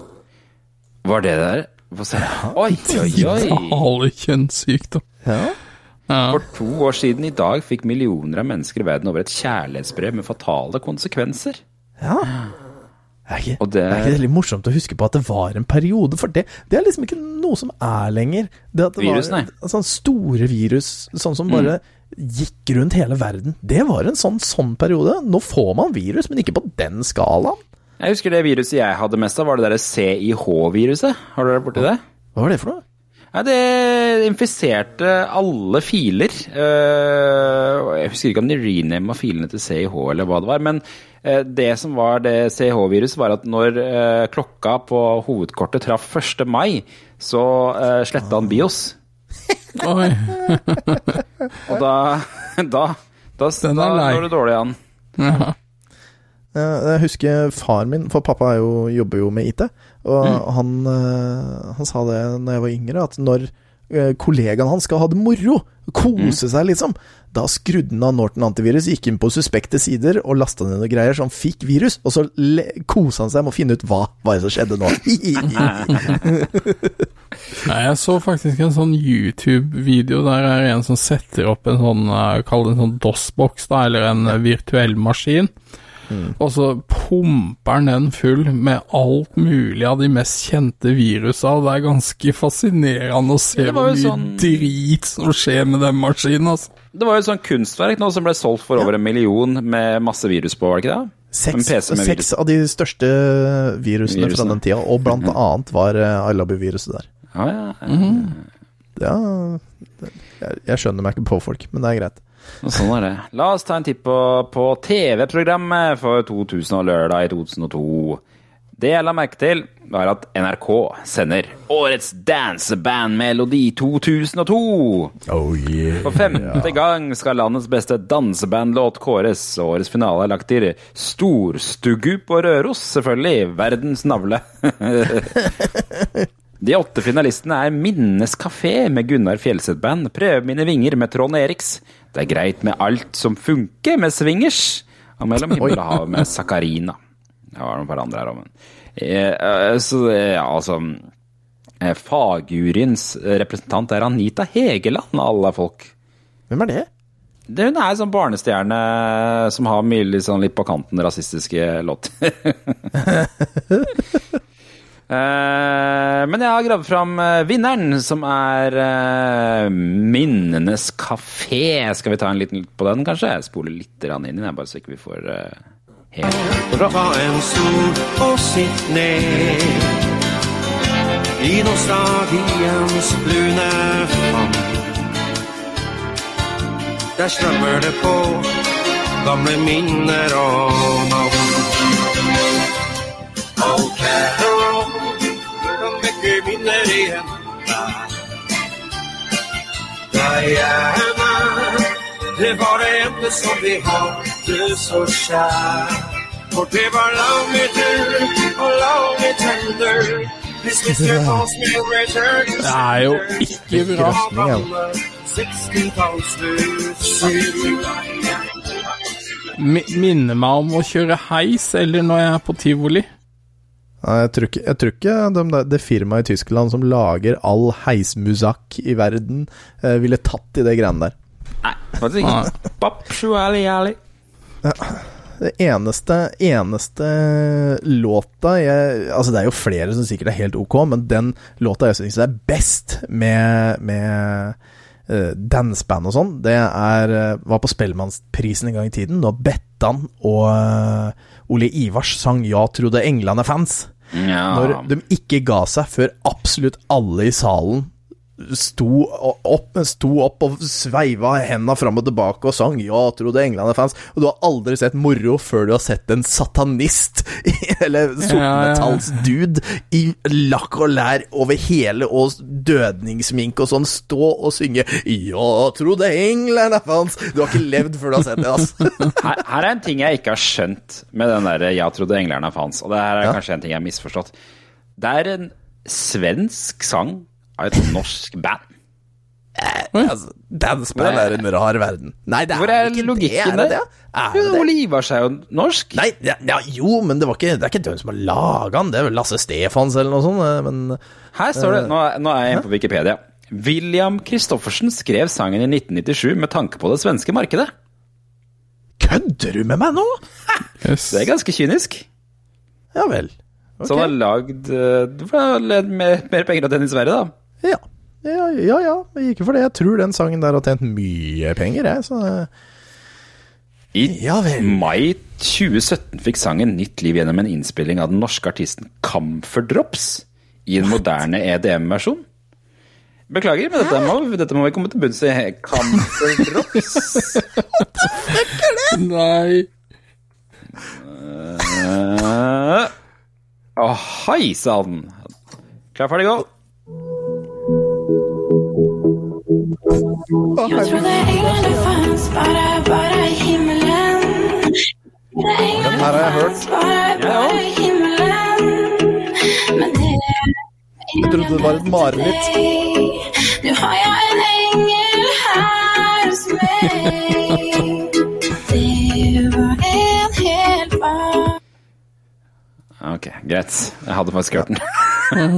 Var det der? Få se. Oi, oi, oi! Digitale kjønnssykdom. Ja. Ja. For to år siden i dag fikk millioner av mennesker i verden over et kjærlighetsbrev med fatale konsekvenser. ja. Er ikke, Og det- er ikke det litt morsomt å huske på at det var en periode? For det, det er liksom ikke noe som er lenger. Det at det Virus, var nei. Mm. sånn store virus, sånn som bare gikk rundt hele verden. Det var en sånn, sånn periode. Nå får man virus, men ikke på den skalaen. Jeg husker det viruset jeg hadde mest av, var det derre CIH-viruset. Har dere vært borti det? Hva var det for noe? Ja, det infiserte alle filer. Eh, jeg husker ikke om de renama filene til CIH eller hva det var. Men eh, det som var det CIH-viruset, var at når eh, klokka på hovedkortet traff 1. mai, så sletta han BIOS. Oi. Og da Da, da, da går det dårlig an. Ja. Jeg husker far min, for pappa er jo, jobber jo med IT, og Mm. han, eh, han sa det når jeg var yngre, at når eh, kollegaen hans skal ha det moro, kose seg liksom, da skrudde han av Norton antivirus, gikk inn på suspekte sider og lasta ned noen greier som fikk virus, og så kosa han seg med å finne ut hva var det som skjedde nå. Nei, jeg så faktisk en sånn YouTube-video der er en som setter opp en sånn, eh, kall det en sånn DOS-boks, da, eller en eh, virtuell maskin. Og så pumper han den full med alt mulig av de mest kjente virusa, og det er ganske fascinerende å se hvor mye sånn- drit som skjer med den maskinen, altså. Det var jo et sånt kunstverk nå som ble solgt for over en million med masse virus på, var det ikke det? Seks, seks av de største virusene, fra den tida, og blant annet var uh, iLobby-viruset der. Ja, ja. Ja, det- jeg, jeg skjønner meg ikke på folk, men det er greit. Sånn er det. La oss ta en titt på, på TV-programmet for 2000 og lørdag i 2002. Det jeg la merke til, var at NRK sender Årets dansebandmelodi 2002. Oh yeah. For femte gang skal landets beste dansebandlåt kåres, og årets finale er lagt til Storstugu på Røros, selvfølgelig. Verdens navle. De åtte finalistene er Minnes kafé med Gunnar Fjelseth Band, Prøv mine vinger med Trond Eriks, Det er greit med alt som funker med Swingers, og Mellom himmel og hav med Sakarina. Det var noen par andre her òg, men eh, eh, Så eh, ja, altså Fagjuryens representant er Anita Hegeland, alle folk. Hvem er det? Det, hun er en sånn barnestjerne som har mye sånn, litt på kanten rasistiske låter. Eh, men jeg har gravd fram eh, vinneren, som er eh, Minnenes kafé. Skal vi ta en liten på den, kanskje? Jeg spoler litt inn i den, bare så ikke vi får helt Ta en stol og sitt ned i nostalgiens lune favn. Der strømmer det på gamle minner og navn. Ok, vekke minner igjen. Diana, det var det ene som vi hadde så kjær. For det var love me do, og me tender. Det er jo ikke bra. Mi- Minner meg om å kjøre heis, eller når jeg er på tivoli. Nei, jeg tror ikke, jeg tror ikke de det firmaet i Tyskland som lager all heismusikk i verden, eh, ville tatt i det greiene der. Nei, faktisk ikke. Papp, sju, ali, ali. Det eneste, eneste låta jeg Altså, det er jo flere som sikkert er helt ok, men den låta jeg syns er best med, med uh, danseband og sånn, det er eh, var på Spellemannsprisen en gang i tiden, da Bettan og uh, Ole Ivars sang 'Ja, trodde England er fans'. Ja. Når de ikke ga seg før absolutt alle i salen sto opp, sto opp og sveiva henda fram og tilbake og sang 'Ja, trodde England er fans'. Og du har aldri sett moro før du har sett en satanist, eller sortmetallsdude, i lakk og lær over hele og dødningsmink og sånn, stå og synge 'Ja, trodde England er fans'. Du har ikke levd før du har sett det, altså. Her, her er en ting jeg ikke har skjønt med den der 'Ja, trodde englerne fans', og det her er Ja. kanskje en ting jeg har misforstått. Det er en svensk sang av et norsk band. Altså, danceman er en rar verden. Nei, det er Hvor er ikke logikken det. Er det der? det? Er Jo, det det? Ole Ivarsen er jo norsk. Nei, ja, ja, jo, men det, var ikke, det er ikke den som har laga den. Det er vel Lasse Stefans eller noe sånt. eh, Men Her står det, nå er, nå er jeg inne på Wikipedia. William Christoffersen skrev sangen i 1997 med tanke på det svenske markedet. kødder du med meg nå?! Yes. Det er ganske kynisk. Ja vel. Okay. Så han har lagd Du får ha mer, mer penger av den i Sverige, da. Ja. Ja, ja, ja. Ikke for det. Jeg tror den sangen der har tjent mye penger, jeg. Så eh, I Ja vel. mai 2017 fikk sangen nytt liv gjennom en innspilling av den norske artisten Camphor Drops i en moderne EDM-versjon. Beklager, men dette må, dette må vi komme til bunns i. Camphor Drops. Nei. Eh, Å, hei sann! Klar, ferdig, gå. Jag trodde det fanns bare, bare i himmelen. Den her har jeg hørt. Bara, bara i himmelen. Men det Jeg trodde det var et mareritt. Nå har jeg en engel her hos mig Ok, greit. Jeg hadde faktisk hørt den.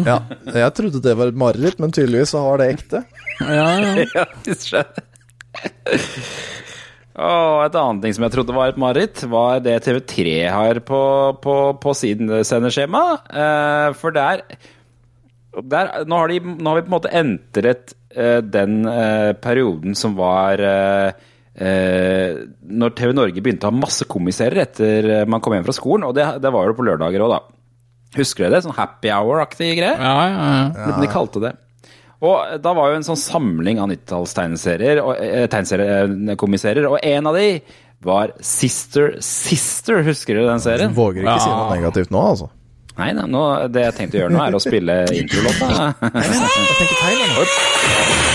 Ja, jeg trodde det var et mareritt, men tydeligvis så var det ekte. Ja, ja. ja, visst skjer. Et annet ting som jeg trodde var et mareritt, var det TV3 har på, på, på sin sendeskjema. Eh, for der, der nå, har de, nå har vi på en måte entret eh, den eh, perioden som var eh, Når TV Norge begynte å ha masse komiserier etter eh, man kom hjem fra skolen. Og det, det var jo på lørdager òg, da. Husker dere det? Sånn happy hour-aktig greie? ja, ja, ja. De kalte det. Og da var jo en sånn samling av 90-talls-tegneserier, og, eh, og en av de var Sister Sister, husker dere den serien? Våger ikke si noe negativt nå, altså. Nei, nei, nå, det jeg tenkte å gjøre nå, er å spille introlåta. Jeg tenker feil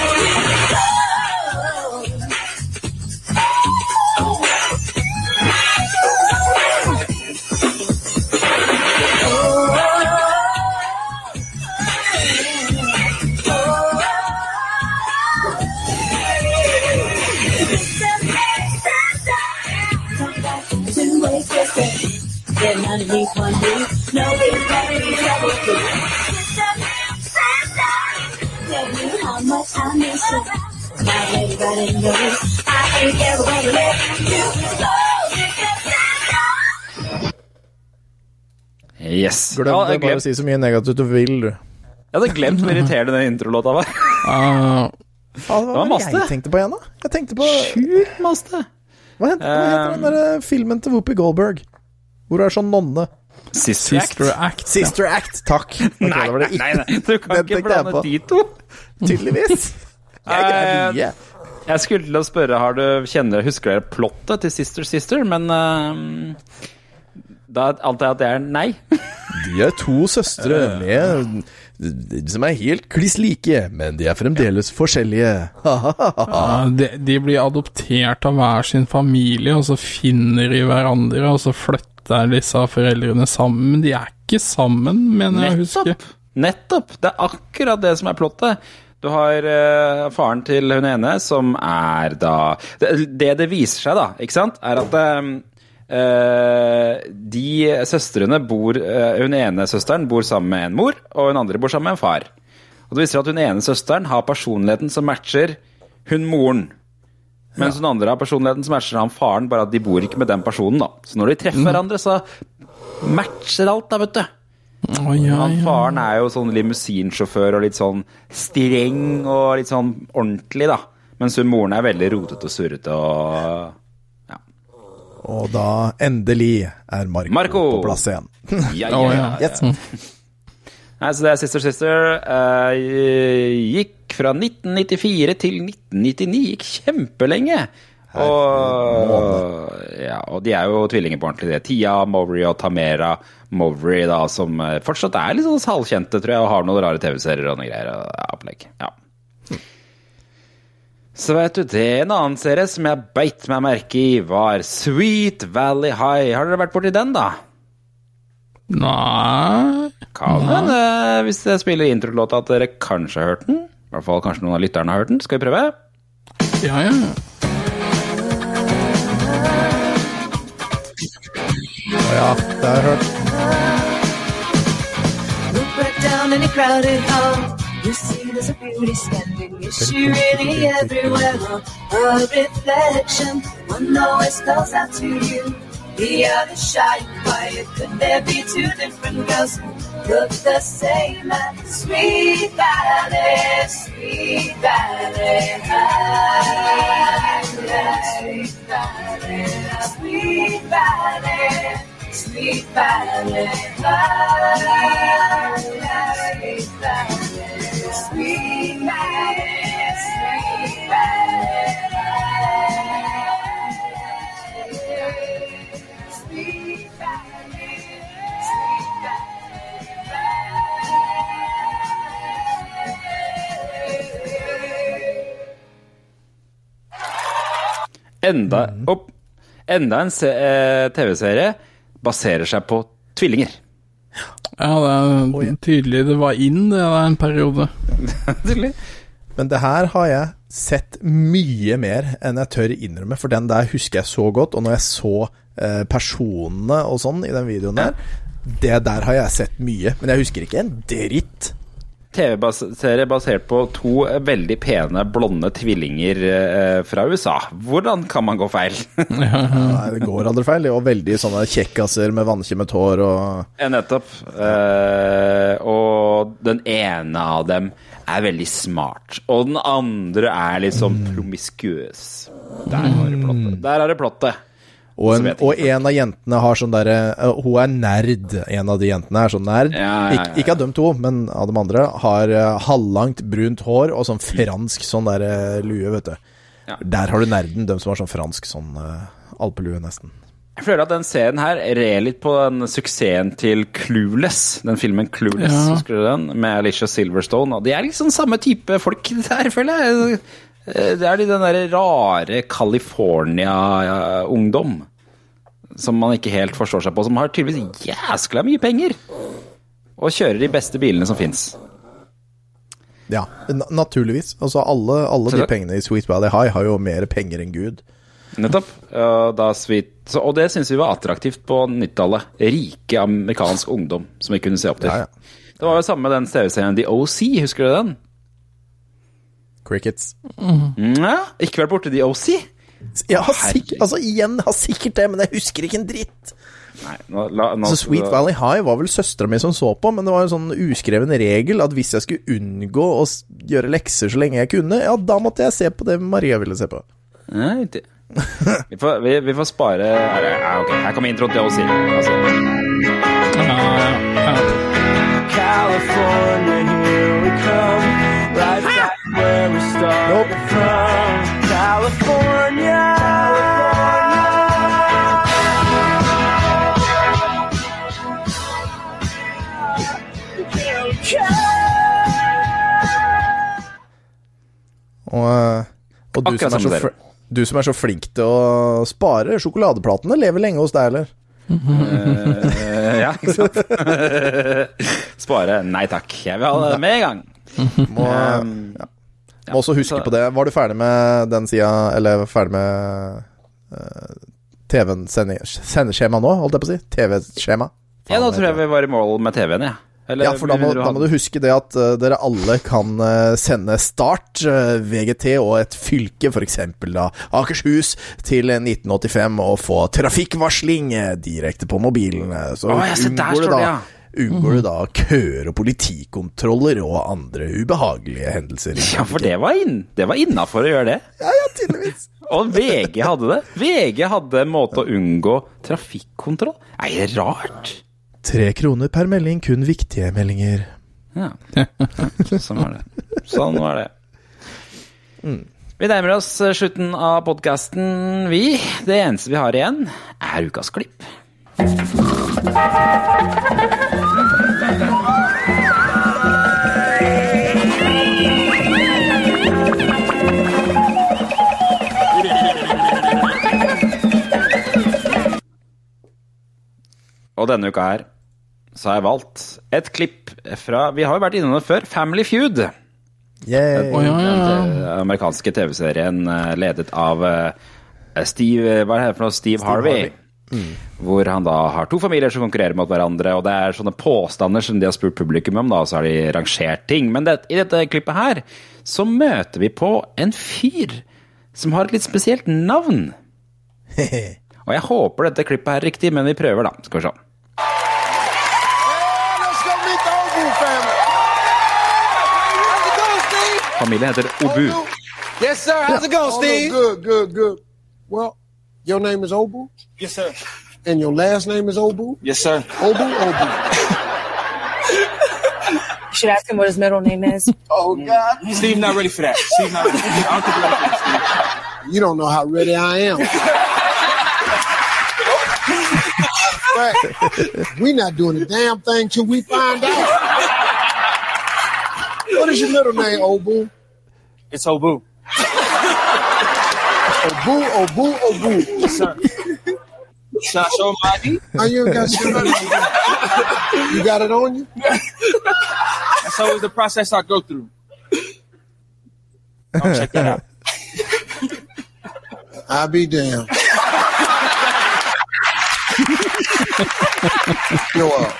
Getting underneath one knee, no big be double free. Tell me how much I miss you. Now everybody knows I ain't ever gonna let you go. Yes. Glem Ja, det, bare å si så mye negativt du vil, du. jeg hadde glemt hvor irriterende den introlåta var. uh, hva var masse. jeg tenkte på igjen, da? Jeg tenkte på Sjukt masse. Hva heter, hva heter den der eh, filmen til Whoopi Goldberg? Hvor er sånn nonne. Sister Act. Sister Act. Act. Sister Act, takk. Okay, Nei, det nei, nei, du kan Den ikke blande de to. Tydeligvis. Jeg greier mye. Jeg skulle til å spørre, har du kjenner, husker dere plottet til Sister Sister, men uh, da antar jeg at det er nei. De er to søstre med som er helt kliss like, men de er fremdeles forskjellige. Ja, de, de blir adoptert av hver sin familie, og så finner de hverandre, og så flytter disse foreldrene sammen. Men de er ikke sammen, mener jeg å huske. Nettopp! Det er akkurat det som er plottet. Du har uh, faren til hun ene, som er da Det det, det viser seg, da, ikke sant, er at um, Uh, de søstrene bor uh, Hun ene søsteren bor sammen med en mor, og hun andre bor sammen med en far. Og det viser seg at hun ene søsteren har personligheten som matcher hun moren. Mens den andre personligheten som matcher han faren, bare at de bor ikke med den personen. da. Så når de treffer hverandre, så matcher alt, da, vet du. Oh, ja, ja. faren er jo sånn limousinsjåfør og litt sånn streng og litt sånn ordentlig, da. Mens hun moren er veldig rotete og surrete og Og da endelig er Marco, Marco! på plass igjen. Ja, ja, ja. ja. Yes. Nei, så det er Sister Sister. Uh, gikk fra 1994 til 1999. Gikk kjempelenge. Og, ja, og de er jo tvillinger på ordentlig, det. Tia, Mowry og Tamera Mowry, da, som eh, fortsatt er litt sånn halvkjente, tror jeg, og har noen rare TV-serier og noe greier. Og. Ja. Så vet du, det er en annen serie som jeg beit meg merke i, var Sweet Valley High. Har dere vært borti den, da? Nei Kan hende, hvis jeg spiller introlåta, at dere kanskje har hørt den. I hvert fall kanskje noen av lytterne har hørt den. Skal vi prøve? Ja, ja. Å ja, det har jeg hørt. Really everywhere? A reflection. One always calls out to you. The other shy and quiet. Could there be two different girls who look the same Sweet Valley, Sweet Valley High? Sweet Valley, Sweet Valley. Sweet Valley Sweet Valley, Sweet Valley, Sweet Valley Enda, opp, enda en eh, TV-serie baserer seg på tvillinger. Ja, det er tydelig det var inn det er en periode. Tydelig. Men det her har jeg sett mye mer enn jeg tør innrømme, for den der husker jeg så godt. Og når jeg så eh, personene og sånn i den videoen der, det der har jeg sett mye. Men jeg husker ikke en dritt. TV-serie basert på to eh, veldig pene, blonde tvillinger eh, fra USA. Hvordan kan man gå feil? Nei, det går aldri feil. Og veldig sånne kjekkaser med vannkjemmet hår og Nettopp. Eh, og den ene av dem er veldig smart, og den andre er sånn promiskuøs. Der har du plottet. Der er det plottet. Og en, og en av jentene har sånn derre uh, Hun er nerd. En av de jentene er sånn nerd. Ja, ja, ja. Ik ikke av dem to, men av de andre. Har uh, halvlangt, brunt hår og sånn fransk sånn derre lue, vet du. Ja. Der har du nerden, dem som har sånn fransk sånn uh, alpelue, nesten. Jeg føler at den serien her rer litt på den suksessen til Clueless. Den filmen Clueless, Ja. husker du den? Med Alicia Silverstone. Og de er liksom samme type folk der, føler jeg. Eh, Det er de den derre rare California-ungdom. Som man ikke helt forstår seg på. Som har tydeligvis jæskla mye penger. Og kjører de beste bilene som fins. Ja, naturligvis. Altså alle, alle de pengene i Sweet Valley High har jo mer penger enn Gud. Nettopp. Da sweet. Og det syns vi var attraktivt på 90-tallet. Rike amerikansk ungdom som vi kunne se opp til. Ja, ja. Det var jo samme med den TV-serien The OC, husker du den? Crickets. Ja, ikke vært borti The OC? Jeg har sikkert, altså igjen, jeg har sikkert det, men jeg husker ikke en dritt. Nei, nå, la, nå, Så Sweet Valley High var vel søstera mi som så på, men det var en sånn uskreven regel at hvis jeg skulle unngå å gjøre lekser så lenge jeg kunne, ja, da måtte jeg se på det Maria ville se på. Nei, det. Vi får, vi, vi får spare her, ja, ok, her kommer introen til OC. Altså. Ja, ja, ja. California, here we come. Right where we started from. California. Og, eh, og du, som er som så fl- du som er så flink til å spare sjokoladeplatene, lever lenge hos deg, eller? Eh, ja, ikke sant? Spare. Nei takk. Jeg vil ha det med en gang. Må, Um, ja. Må også huske så- på det. Var du ferdig med den sida, eller ferdig med uh, TV-en sendeskjema nå, holdt jeg på å si? TV-skjema? Ja, da tror jeg vi var i mål med TV-en, jeg. Eller Ja, for da må, du da må du huske det at uh, dere alle kan uh, sende Start, uh, VGT og et fylke, f.eks. da Akershus, til 1985 og få trafikkvarsling eh, direkte på mobilen. eh, Så ja, der unngår du da det, ja. Unngår du da køer og politikontroller og andre ubehagelige hendelser. Ja, for det var, inn, det var innafor å gjøre det. Ja, ja, tydeligvis. Og VG hadde det. VG hadde en måte å unngå trafikkontroll. Nei, det er rart. Tre kroner per melding, kun viktige meldinger. Ja. Sånn var det. Sånn var det. Vi nærmer oss slutten av podkasten, vi. Det eneste vi har igjen, er ukas klipp. Og denne uka her så har jeg valgt et klipp fra Vi har jo vært innom det før. Family Feud. Yay. oh, ja, ja, ja. Den amerikanske TV-serien eh, ledet av eh, Steve Hva er det Harvey. Hvor han da har to familier som konkurrerer mot hverandre, og det er sånne påstander som de har spurt publikum om, da, og så har de rangert ting. Men det, i dette klippet her så møter vi på en fyr som har et litt spesielt navn. Og jeg håper dette klippet er riktig, men vi prøver, da. Skal vi se. Familien heter Obu. Yes, sir. How's it going, Steve? Good, good, good. Well, your name is Obu, Yes, sir. and your last name is Obu. Yes, sir. Obu, Obu. You should ask him what his middle name is. Oh God! Steve not ready for that. Steve not ready. I don't think you're ready for that. You don't know how ready I am. Fact, we not doing a damn thing till we find out. What is your middle name, Obu? It's Obu. Obu, Obu, Obu. Yes, sir. Should I show him my Oh, you ain't got shit on you. You got it on you? That's always the process I go through. I'll check that out. I'll be damned. Yo, uh,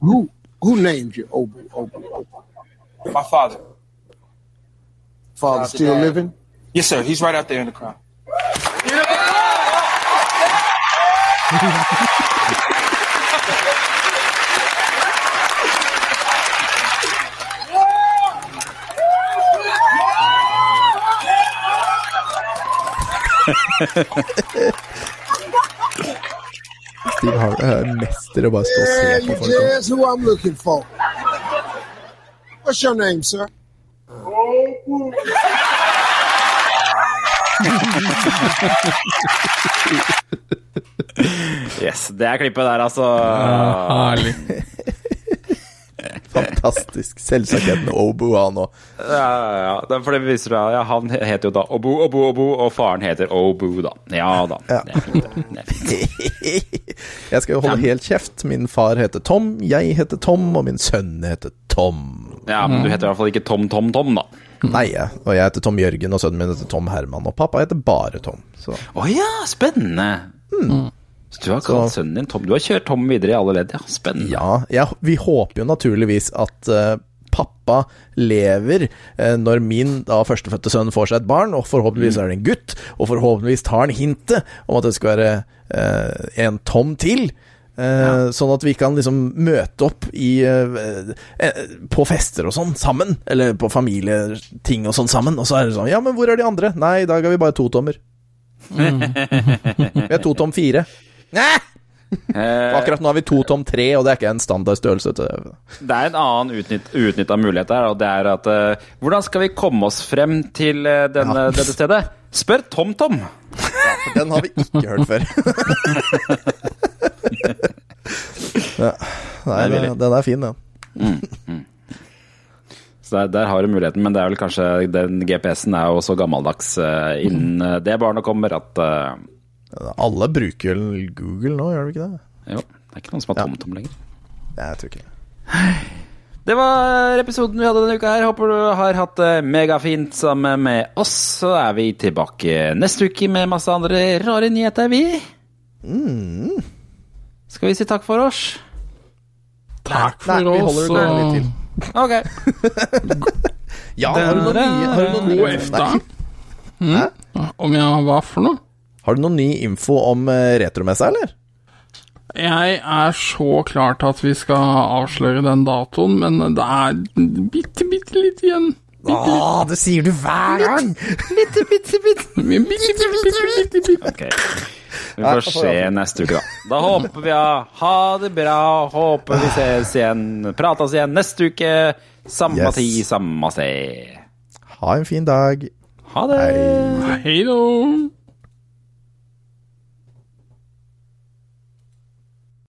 who who named you Obu, Obu, Obu? My father. Father still living? Yes, sir. He's right out there in the crowd. Steve Harvey er mester å bare stå og Yeah, se you på folk. just who I'm looking for. What's your name, sir? Yes, det er klippet der, altså. Herlig. Fantastisk. Selvsagt het han Obu, han òg. Ja, ja, er For det viser deg, ja, Han heter jo da Obu, Obu, Obu, og faren heter Obu, da. Ja da. Ja. Det er fint, det. Det er fint. Jeg skal jo holde helt kjeft. Min far heter Tom, jeg heter Tom, og min sønn heter Tom. Ja, men du heter i hvert fall ikke Tom, Tom, Tom, da. Nei. Og jeg heter Tom Jørgen, og sønnen min heter Tom Herman. Og pappa heter bare Tom. Å oh, ja, spennende. Så du har kalt Så- sønnen din Tom. Du har kjørt Tom videre i alle ledd, ja. Spennende. ja, ja, vi håper jo naturligvis at uh, pappa lever uh, når min da førstefødte sønn får seg et barn, og forhåpentligvis er det en gutt, og forhåpentligvis tar han hintet om at det skal være uh, en Tom til. Ja. Sånn at vi kan liksom møte opp i, på fester og sånn sammen, eller på familieting og sånn sammen, og så er det sånn Ja, men hvor er de andre? Nei, i dag har vi bare to tommer. vi er to tom fire. Nei! Eh, Akkurat nå har vi to tom tre, og det er ikke en standardstørrelse. Det er en annen utnytt, uutnytta mulighet her, og det er at uh, Hvordan skal vi komme oss frem til uh, denne, Ja. dette stedet? Spør TomTom! For den har vi ikke hørt før. ja. Nei, den, den er fin, den. Så der, der har du muligheten, men det er vel kanskje den GPS-en er jo så gammeldags uh, innen eh, det barnet kommer at eh, Alle bruker vel Google nå, gjør de ikke det? Jo, det er ikke noen som har Ja. TomTom lenger. Jeg tror ikke det. Det var episoden vi hadde denne uka her. Håper du har hatt det megafint sammen med oss. Så er vi tilbake neste uke med masse andre rare nyheter, vi. Mm. Skal vi si takk for oss? Takk for Nei, vi holder det litt til. Ok. Ja, har du noe nye har du noe God nye-. Mm? Om jeg hva for noe? Har du noen ny info om eh, retromessa, eller? Jeg er så klar til at vi skal avsløre den datoen, men det er bitte, bitte litt igjen. Bitte, Åh, det sier du hver gang! bitte, bitte, bitte, bitte, bitte, bitte, bitte, bitte. Ok. Vi får se neste uke, da. Da håper vi ja. Ha det bra. Håper vi ses igjen. Prates igjen neste uke. Samme Yes. tid, samme sted. Ha en fin dag. Ha det! Hei då!